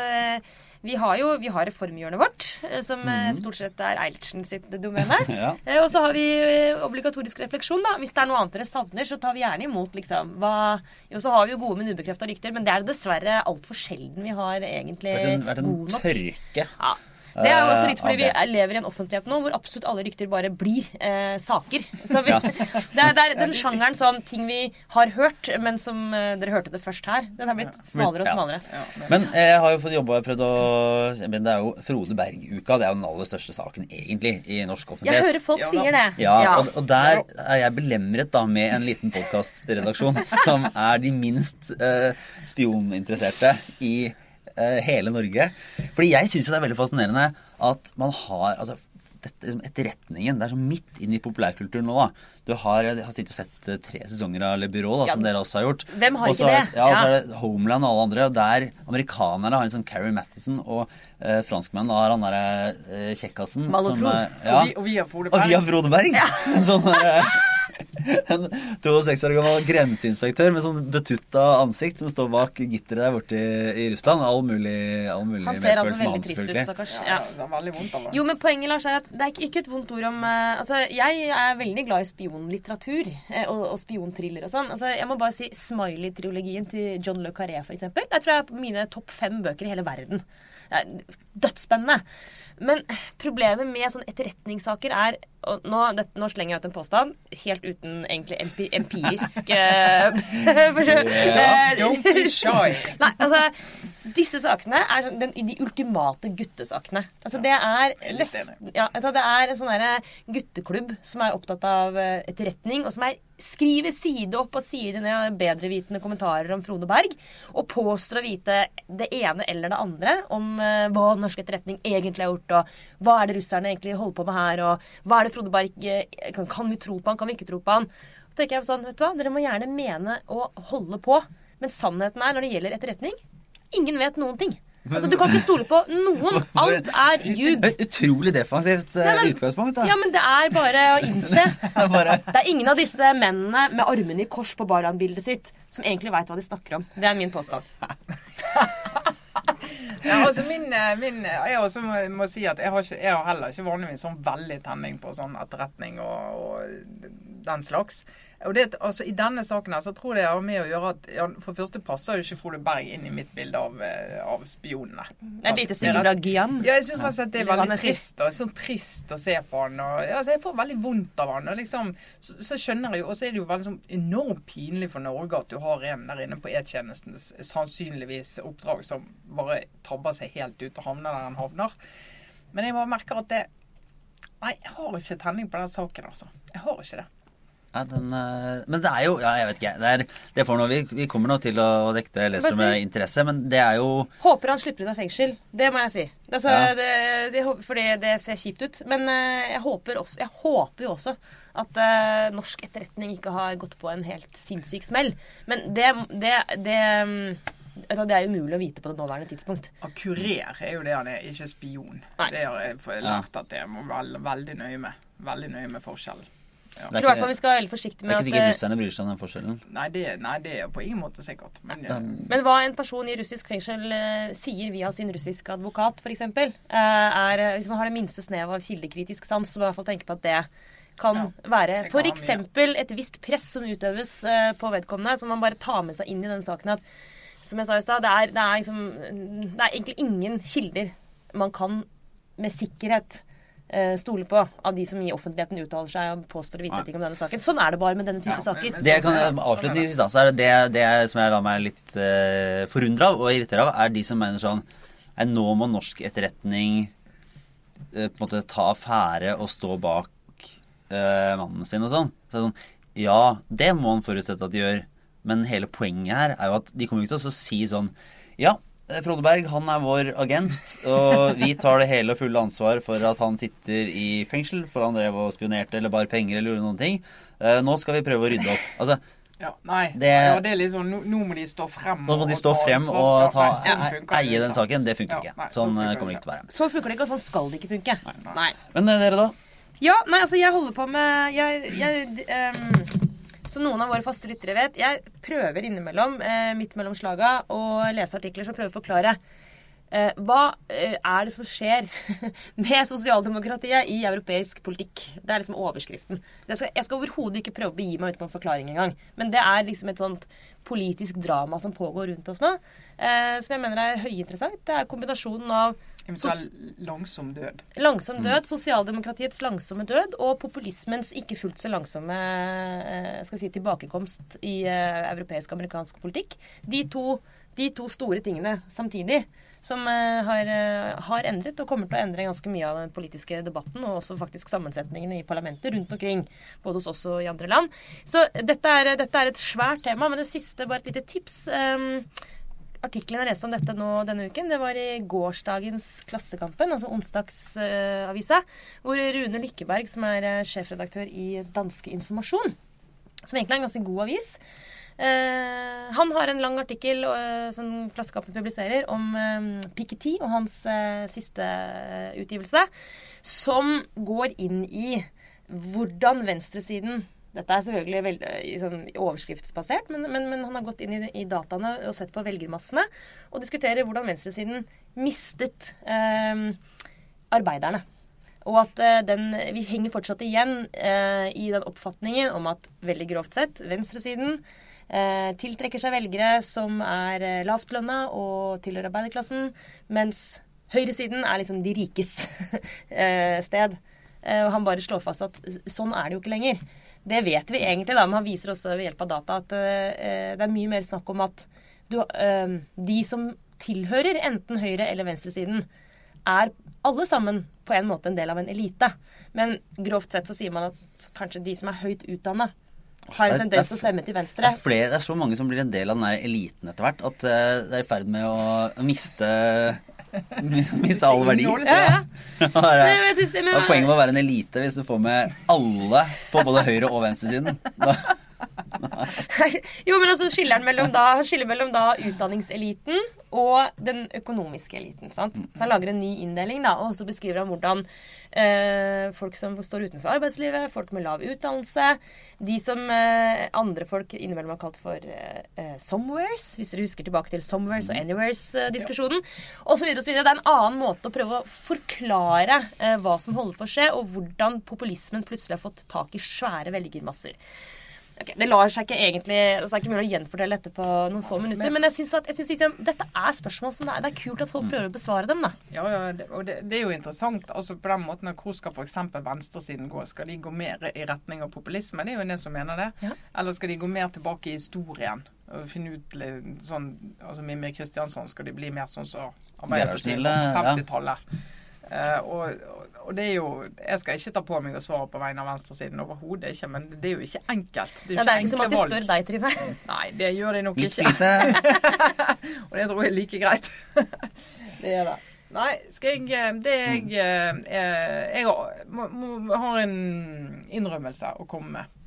vi har jo vi har reformhjørnet vårt, som som -hmm. stort sett er Eilertsen sitt domene. *laughs* Ja. uh, Og så har vi eh, obligatorisk refleksjon, da. Hvis det er noe annet dere savner, så tar vi gjerne imot, liksom. Hva Jo, så har vi jo gode, men ubekrefta rykter, men det er det dessverre altfor sjelden vi har egentlig Det nok vært en, vært en god nok. tørke. Ja. Det er jo også litt Eh, fordi vi er- lever i en offentlighet nå hvor absolutt alle rykter bare blir eh, saker. *laughs* Så vi, *laughs* det, er, det er den sjangeren sånn ting vi har hørt, men som eh, dere hørte det først her. Den har blitt smalere og smalere. Ja, men- Men eh, jeg har jo fått jobba og prøvd å Men det er jo Frode Berg-uka. Det er jo den aller største saken, egentlig, i norsk offentlighet. Jeg hører folk Ja, sier det. Ja, Og, og der er jeg belemret da med en liten podkastredaksjon *laughs* som er de minst eh, spioninteresserte i hele Norge. Fordi jeg syns jo det er veldig fascinerende at man har altså, dette, liksom, Etterretningen det er sånn midt inn i populærkulturen nå. da. Du har, Jeg har sittet og sett eh, tre sesonger av Le Bureau, da, Ja, som dere også har gjort. hvem har også, ikke det? Ja, og så Ja. er det Homeland og alle andre. Og der amerikanerne har en sånn Carrie Mathison, og eh, franskmennene har han derre eh, kjekkasen. Malotro. som, eh, Og, vi, og vi har Frode Og vi har Berg. Frode Berg. *laughs* En sånn der, en 62 år gammel grenseinspektør med sånn betutta ansikt som står bak gitteret der borte i, i Russland. All mulig, all mulig Han ser altså veldig trist ut, stakkars. Ja, Ja. det var veldig vondt av. Jo, men poenget Lars, er at det er ikke- ikke et vondt ord om uh, Altså, Jeg er veldig glad i spionlitteratur eh, og, og spionthriller og sånn. Altså, Jeg må bare si Smiley-triologien til John Le Carré, for eksempel. Jeg tror jeg er på mine topp fem bøker i hele verden. Det er dødsspennende. Men problemet med sånne etterretningssaker er og nå, det, nå slenger jeg ut en påstand, helt uten egentlig empi, empirisk. Eh, *laughs* Don't be shy. Nei, altså Disse sakene er sånn den, de ultimate guttesakene. Altså Det er nesten ja, Det er en sånn gutteklubb som er opptatt av eh, etterretning, og som er skriver side opp og side ned bedrevitende kommentarer om Frode Berg, og påstår å vite det ene eller det andre om eh, hva norsk etterretning egentlig har gjort, og hva er det russerne egentlig holder på med her, og hva er det Frode Berg eh, kan, kan vi tro på han, kan vi ikke tro på han? Så tenker jeg sånn, vet du hva, Dere må gjerne mene og holde på, men sannheten er når det gjelder etterretning Ingen vet noen ting. Altså, Du kan ikke stole på noen. Alt er ljug. Utrolig defensivt eh, Ja, men- utgangspunkt. da. Ja, men det er bare å innse. *laughs* Det er bare, Det er ingen av disse mennene med armene i kors på Baran-bildet sitt som egentlig veit hva de snakker om. Det er min påstand. *laughs* Ja, altså min, eh, min Jeg også må, må si at jeg har, ikke, jeg har heller ikke vanligvis sånn veldig tenning på sånn etterretning og, og den slags. Og det, altså I denne saken her så tror jeg det har med å gjøre at ja, For det første passer jo ikke Frode Berg inn i mitt bilde av, eh, av spionene. Det er et lite stykke fra Guillaume. Ja, jeg syns og det er veldig trist. Og sånn trist å se på han. Og, altså, jeg får veldig vondt av han. Og liksom, så, så skjønner jeg jo, og så er det jo veldig sånn enormt pinlig for Norge at du har en der inne på E-tjenestens sannsynligvis oppdrag som bare tabber seg helt ut og havner der han havner. Men jeg bare merker at det Nei, jeg har ikke tenning på den saken, altså. Jeg har ikke det. Ja, den, eh, men det er jo Ja, jeg vet ikke. Det, er, det får noe, vi, vi kommer nå til å dekke det leser si- med interesse, men det er jo Håper han slipper ut av fengsel. Det må jeg si. Altså, Ja. det, det, fordi det ser kjipt ut. Men eh, jeg håper, også, jeg håper jo også at uh, norsk etterretning ikke har gått på en helt sinnssyk smell. Men det, det, det um Det er umulig å vite på det nåværende tidspunkt. Kurer er jo det han er, ikke spion. Nei. Det har jeg lært at jeg må være veldig nøye med. Veldig nøye med forskjellen. Ja. Jeg tror i hvert fall ikke, vi skal være veldig forsiktige det er ikke sikkert eh, russerne bryr seg om den forskjellen. Nei, det, nei, det er på ingen måte sikkert. Men, ja. Men hva en person i russisk fengsel eh, sier via sin russiske advokat, f.eks., er eh, Hvis man har det minste snev av kildekritisk sans, så må man i hvert fall tenke på at det kan Ja, være f.eks. et visst press som utøves eh, på vedkommende, som man bare tar med seg inn i den saken. at som jeg sa i stad, det, er- det, er liksom, det er egentlig ingen kilder man kan med sikkerhet eh, stole på av de som i offentligheten uttaler seg og påstår å vite ting om denne saken. Sånn er det bare med denne type Ja, saker. men- Det jeg kan avslutningsvis da, så er det det, som jeg lar meg litt uh, forundre av og irritere av, er de som mener sånn nå må norsk etterretning uh, på en måte ta affære og stå bak uh, mannen sin og sånn. Så sånn. Ja, det må han forutsette at de gjør, men hele poenget her er jo at de kommer ikke til å si sånn Ja, eh, Frode Berg, han er vår agent, og vi tar det hele og fulle ansvar for at han sitter i fengsel for han drev og spionerte eller bar penger eller gjorde noen ting. Eh, nå skal vi prøve å rydde opp. Altså, Ja, nei. Det- ja, det er litt sånn, nå, må de stå frem nå må de og stå ta frem og Ja, ta, nei, sånn funker eie den saken. Det funker Ja, ikke. nei, sånn Sånn funker eh, kommer det ikke. til å være. Så funker det ikke, og sånn skal det ikke funke. Nei. Nei. Men eh, dere, da? Ja, nei, altså jeg holder på med jeg, jeg, ehm, Som noen av våre faste lyttere vet, jeg prøver innimellom, eh, midt mellom slaga, å lese artikler som prøver å forklare Eh, hva eh, er det som skjer *laughs* med sosialdemokratiet i europeisk politikk? Det er liksom overskriften. Jeg skal overhodet ikke prøve å begi meg ut på en forklaring engang. Men det er liksom et sånt politisk drama som pågår rundt oss nå, eh, som jeg mener er høyinteressant. Det er kombinasjonen av Eventuell langsom død. Langsom død, sosialdemokratiets langsomme død og populismens ikke fullt så langsomme eh, skal si, tilbakekomst i eh, europeisk og amerikansk politikk. De to, de to store tingene samtidig som eh, har, har endret og kommer til å endre ganske mye av den politiske debatten, og også faktisk sammensetningene i parlamentet rundt omkring, både hos oss og i andre land. Så dette er, dette er et svært tema. Men det siste, bare et lite tips. Um, artikkelen jeg leste om dette nå denne uken, det var i gårsdagens Klassekampen, altså onsdagsavisa, hvor Rune Lykkeberg, som er uh, sjefredaktør i Danske Informasjon, som egentlig er en ganske god avis, uh, han har en lang artikkel eh, som Klassekampen publiserer om Piketty og hans siste utgivelse, som går inn i hvordan venstresiden dette er selvfølgelig veldig, sånn, overskriftsbasert, men, men, men, han har gått inn i, i, dataene og sett på velgermassene og diskuterer hvordan venstresiden mistet eh, arbeiderne. Og at eh, den, vi henger fortsatt igjen eh, i den oppfatningen om at veldig grovt sett venstresiden eh, tiltrekker seg velgere som er eh, lavtlønna og tilhører arbeiderklassen, mens høyresiden er liksom de rikes *laughs* eh, sted. og han bare slår fast at sånn er det jo ikke lenger. Det vet vi egentlig, da, men han viser også ved hjelp av data at uh, det er mye mer snakk om at du, uh, de som tilhører enten høyre- eller venstresiden, er alle sammen på en måte en del av en elite. Men grovt sett så sier man at kanskje de som er høyt utdanna, har en tendens til å stemme til venstre. Det er, flere, det er, så mange som blir en del av den eliten etter hvert, at det er i ferd med å miste *laughs* Miste all verdi. Ja, ja. *laughs* Hva er poenget med å være en elite hvis du får med alle på både høyre- og venstresiden? Jo, men også skiller han mellom da, skiller mellom da utdanningseliten og den økonomiske eliten. sant? Så Han lager en ny inndeling, da, og så beskriver han hvordan eh, folk som står utenfor arbeidslivet, folk med lav utdannelse, de som eh, andre folk innimellom har kalt for eh, eh somewheres, hvis dere husker tilbake til somewheres og anywheres-diskusjonen, osv. osv. Det er en annen måte å prøve å forklare eh, hva som holder på å skje, og hvordan populismen plutselig har fått tak i svære velgermasser. Okay, det lar seg ikke egentlig altså Det er ikke mulig å gjenfortelle dette på noen få minutter. Men, men jeg syns liksom, dette er spørsmål som det er, det er, kult at folk prøver å besvare dem. da. Ja, ja det, og det, det, er jo interessant. altså på den måten Hvor skal f.eks. venstresiden gå? Skal de gå mer i retning av populisme? Det er jo en som mener det. Ja. Eller skal de gå mer tilbake i historien? og finne ut sånn, altså Mimmi Kristiansson, skal de bli mer sånn som så Arbeiderpartiet på 50-tallet? Uh, og, og, det er jo Jeg skal ikke ta på meg å svare på vegne av venstresiden overhodet ikke, men det er jo ikke enkelt. Det er jo ja, det er ikke som at de spør deg, Trine. *laughs* Nei, det gjør de nok ikke. *laughs* og det tror jeg er like greit. *laughs* det er det. Nei, skal jeg eh, Det jeg mm. eh, Jeg, jeg må, må, har en innrømmelse å komme med.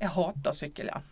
Jeg hater sykkelhjelm.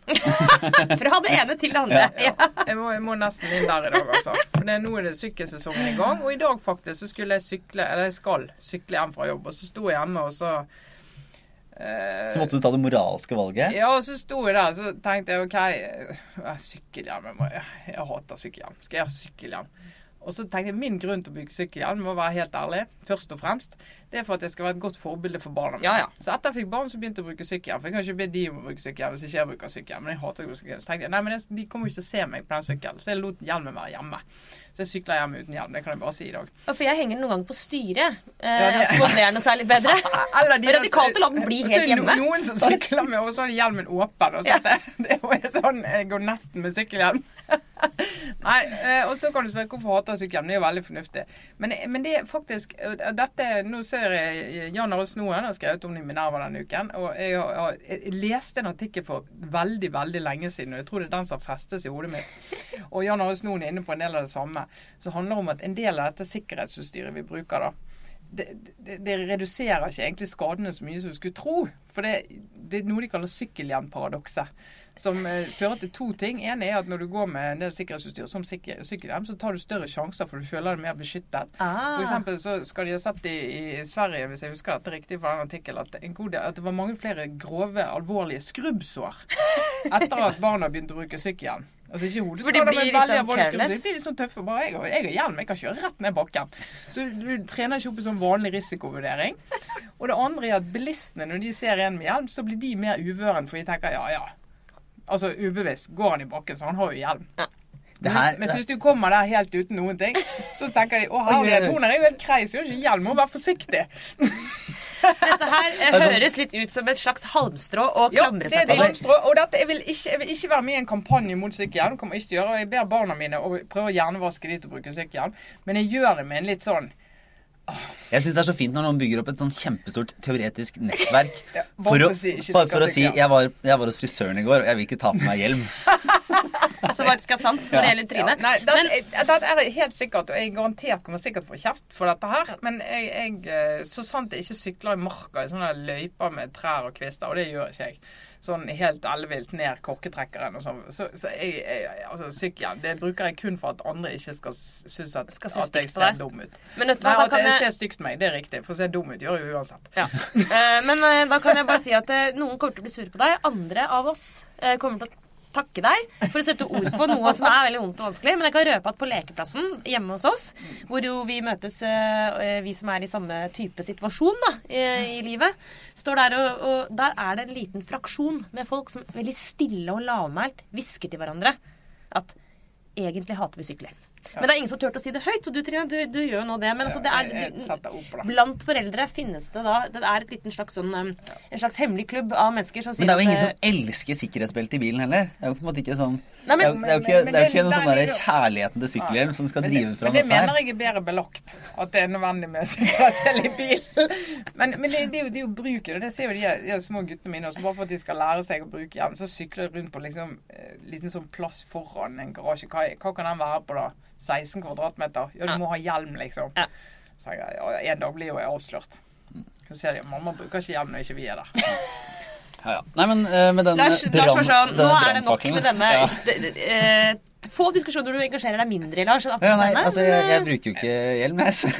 *laughs* Fra det ene til det andre. Ja. Jeg, må, jeg, må, nesten inn der i dag, altså. For det, nå er det sykkelsesongen i gang. Og i dag faktisk så skulle jeg sykle, eller jeg skal sykle hjem fra jobb. Og så sto jeg hjemme, og så eh, Så måtte du ta det moralske valget? Ja, og så sto jeg der, så tenkte jeg OK, sykkelhjem, sykkelhjelm. Jeg, må, jeg, jeg hater sykkelhjem. Skal jeg ha sykkelhjelm? Og så tenkte jeg Min grunn til å bygge sykkelhjelm, må være helt ærlig, først og fremst, det er for at jeg skal være et godt forbilde for barna mine. Ja, ja. Så etter jeg fikk barn, så begynte jeg å bruke sykkelhjelm. For jeg kan ikke be de om å bruke sykkelhjelm hvis ikke jeg bruker sykkelhjelm. Men jeg hater å bruke sykkelhjelm. Så tenkte jeg nei, men de kommer jo ikke til å se meg på den sykkelen. Så jeg lot hjelmen være hjemme. Så jeg sykler hjem uten hjelm. Det kan jeg bare si i dag. Ja, for jeg henger noen ganger på styret. Eh, ja, det... Så *laughs* det er noe særlig bedre. Eller de Radikalt å la den bli helt hjemme. Noen som sykler med, og så har de hjelmen åpen. Og så det, *laughs* det er sånn Jeg går nesten med sykkelhjelm. Nei, eh, og så kan du spørre hvorfor hater jeg. Det er jo veldig fornuftig. Men, men det er faktisk eh, dette, Nå ser jeg Jan Arild Snoen har skrevet om det i Minerva denne uken. Og jeg, har, jeg, leste en artikkel for veldig, veldig lenge siden, og jeg tror det er den som har festes i hodet mitt. Og Jan Arild Snoen er inne på en del av det samme. Så handler om at en del av dette sikkerhetsutstyret vi bruker, da det, det, det, reduserer ikke egentlig skadene så mye som du skulle tro. For det, det er noe de kaller sykkelhjelmparadokset som eh, fører til to ting. En er at når du går med en del sikkerhetsutstyr som sykkelhjem, så tar du større sjanser for du føler deg mer beskyttet. Ah. For eksempel så skal de ha sett i, i Sverige, hvis jeg husker dette riktig fra den artikkel, at, at, det var mange flere grove, alvorlige skrubbsår *laughs* etter at barna begynte å bruke sykkelhjelm. Altså ikke hodeskader, blir men liksom veldig alvorlig skrubbsår. De er litt sånn tøffe. Bare jeg, jeg har hjelm, jeg kan kjøre rett ned bakken. Så du trener ikke opp en sånn vanlig risikovurdering. Og det andre er at bilistene, når de ser en med hjelm, så blir de mer uvøren, for de tenker ja, ja. Altså ubevisst går han i bakken, så han har jo hjelm. Det her, Men hvis du kommer der helt uten noen ting, så tenker de å herlighet, hun er jo helt kreis, så gjør ikke hjelm, må være forsiktig. *laughs* Dette her eh, høres litt ut som et slags halmstrå å Ja, det er et halmstrå. Og dette, jeg, vil ikke, jeg vil ikke være med i en kampanje mot sykkelhjelm. kommer ikke til å gjøre, og Jeg ber barna mine å prøve å hjernevaske de til å bruke sykkelhjelm. Men jeg gjør det med en litt sånn Jeg syns det er så fint når noen bygger opp et sånn kjempestort teoretisk nettverk. *laughs* Ja, bare for å, si, bare for å si jeg var, jeg var hos frisøren i går, og jeg vil ikke ta på meg hjelm. *laughs* Som faktisk er sant når det gjelder ja, Nei, det, Men den er helt sikkert, og jeg garantert kommer sikkert få kjeft for dette her. Men jeg, jeg, eh, så sant jeg ikke sykler i marka i sånne løyper med trær og kvister, og det gjør ikke jeg. Sånn helt ellevilt ned korketrekkeren og sånn. Så, så jeg, jeg, altså sykkelhjelm det bruker jeg kun for at andre ikke skal synes at, Skal at jeg ser dum ut. Men vet du Nei, at kan jeg jeg ser stygt meg, det er riktig. For å se dum ut gjør jeg jo uansett. ja. Eh, Men eh, da kan jeg bare si at eh, noen kommer til å bli sure på deg. Andre av oss kommer til å takke deg for å sette ord på noe som er veldig vondt og vanskelig. Men jeg kan røpe at på lekeplassen hjemme hos oss, hvor jo vi møtes, eh, vi som er i samme type situasjon da, i, i livet, står der og, og der er det en liten fraksjon med folk som veldig stille og lavmælt hvisker til hverandre at egentlig hater vi sykkelhjelm. Men det er ingen som tør å si det høyt, så du Trine, du, du gjør jo nå det. Men altså, det er. Blant foreldre finnes det da Det er et liten slags sånn En slags hemmelig klubb av mennesker som sier Men det er jo ingen som elsker sikkerhetsbelte i bilen heller. Det er jo på en måte ikke sånn Nei, men- Det er jo ikke, det er jo ikke det- noe sånn der der er jo- kjærligheten til sykkelhjelm som skal drive drive det, her. men det mener jeg er bedre belagt. At det er nødvendig med sikkerhetshjell i bilen. Men, men det, det, er jo, det er jo bruken. Og det ser jo de, de små guttene mine også. Bare for at de skal lære seg å bruke hjelm, så sykler de rundt på liksom eh, liten sånn plass foran en garasje. Hva, hva kan den være på, da? 16 kvadratmeter? Ja, du må ha hjelm, liksom. Ja. Så jeg, en dag blir jo jeg avslørt. Så ser de mamma bruker ikke hjelm når ikke vi er der. *laughs* Ja, ja. Nei, men eh, med den Lars, Lars var sånn Nå er det nok med denne Ja. *laughs* De, de, eh, Få diskusjoner du engasjerer deg mindre i, Lars. Ja, nei, altså, jeg, jeg eh, bruker jo ikke hjelm, jeg. Så.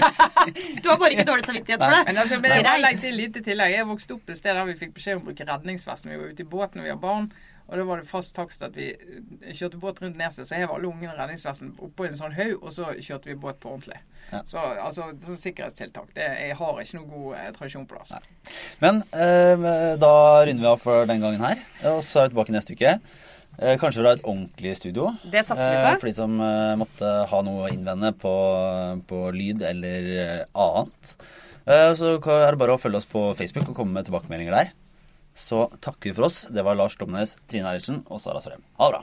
*laughs* Du har bare ikke dårlig samvittighet for det. Men altså, men jeg bare litt i tillegg. Jeg vokste opp et sted der vi fikk beskjed om å bruke redningsvest når vi var ute i båt når vi var barn. Og da var det fast takst at vi eh, kjørte båt rundt Neset, så hev alle ungene redningsvesten oppå en sånn haug, og så kjørte vi båt på ordentlig. Ja. Så altså, så sikkerhetstiltak det, Jeg har ikke noe god eh, tradisjon på det. altså. Men eh, da runder vi av for den gangen her. Og så er vi tilbake neste uke. Eh, kanskje fra et ordentlig studio. Det satser vi Eh, på. for de som eh, måtte ha noe å innvende på, på lyd eller eh, annet. Eh, så er det bare å følge oss på Facebook og komme med tilbakemeldinger der. Så takker vi for oss. Det var Lars Domnes, Trine Eilertsen og Sara Sørheim. Ha det bra.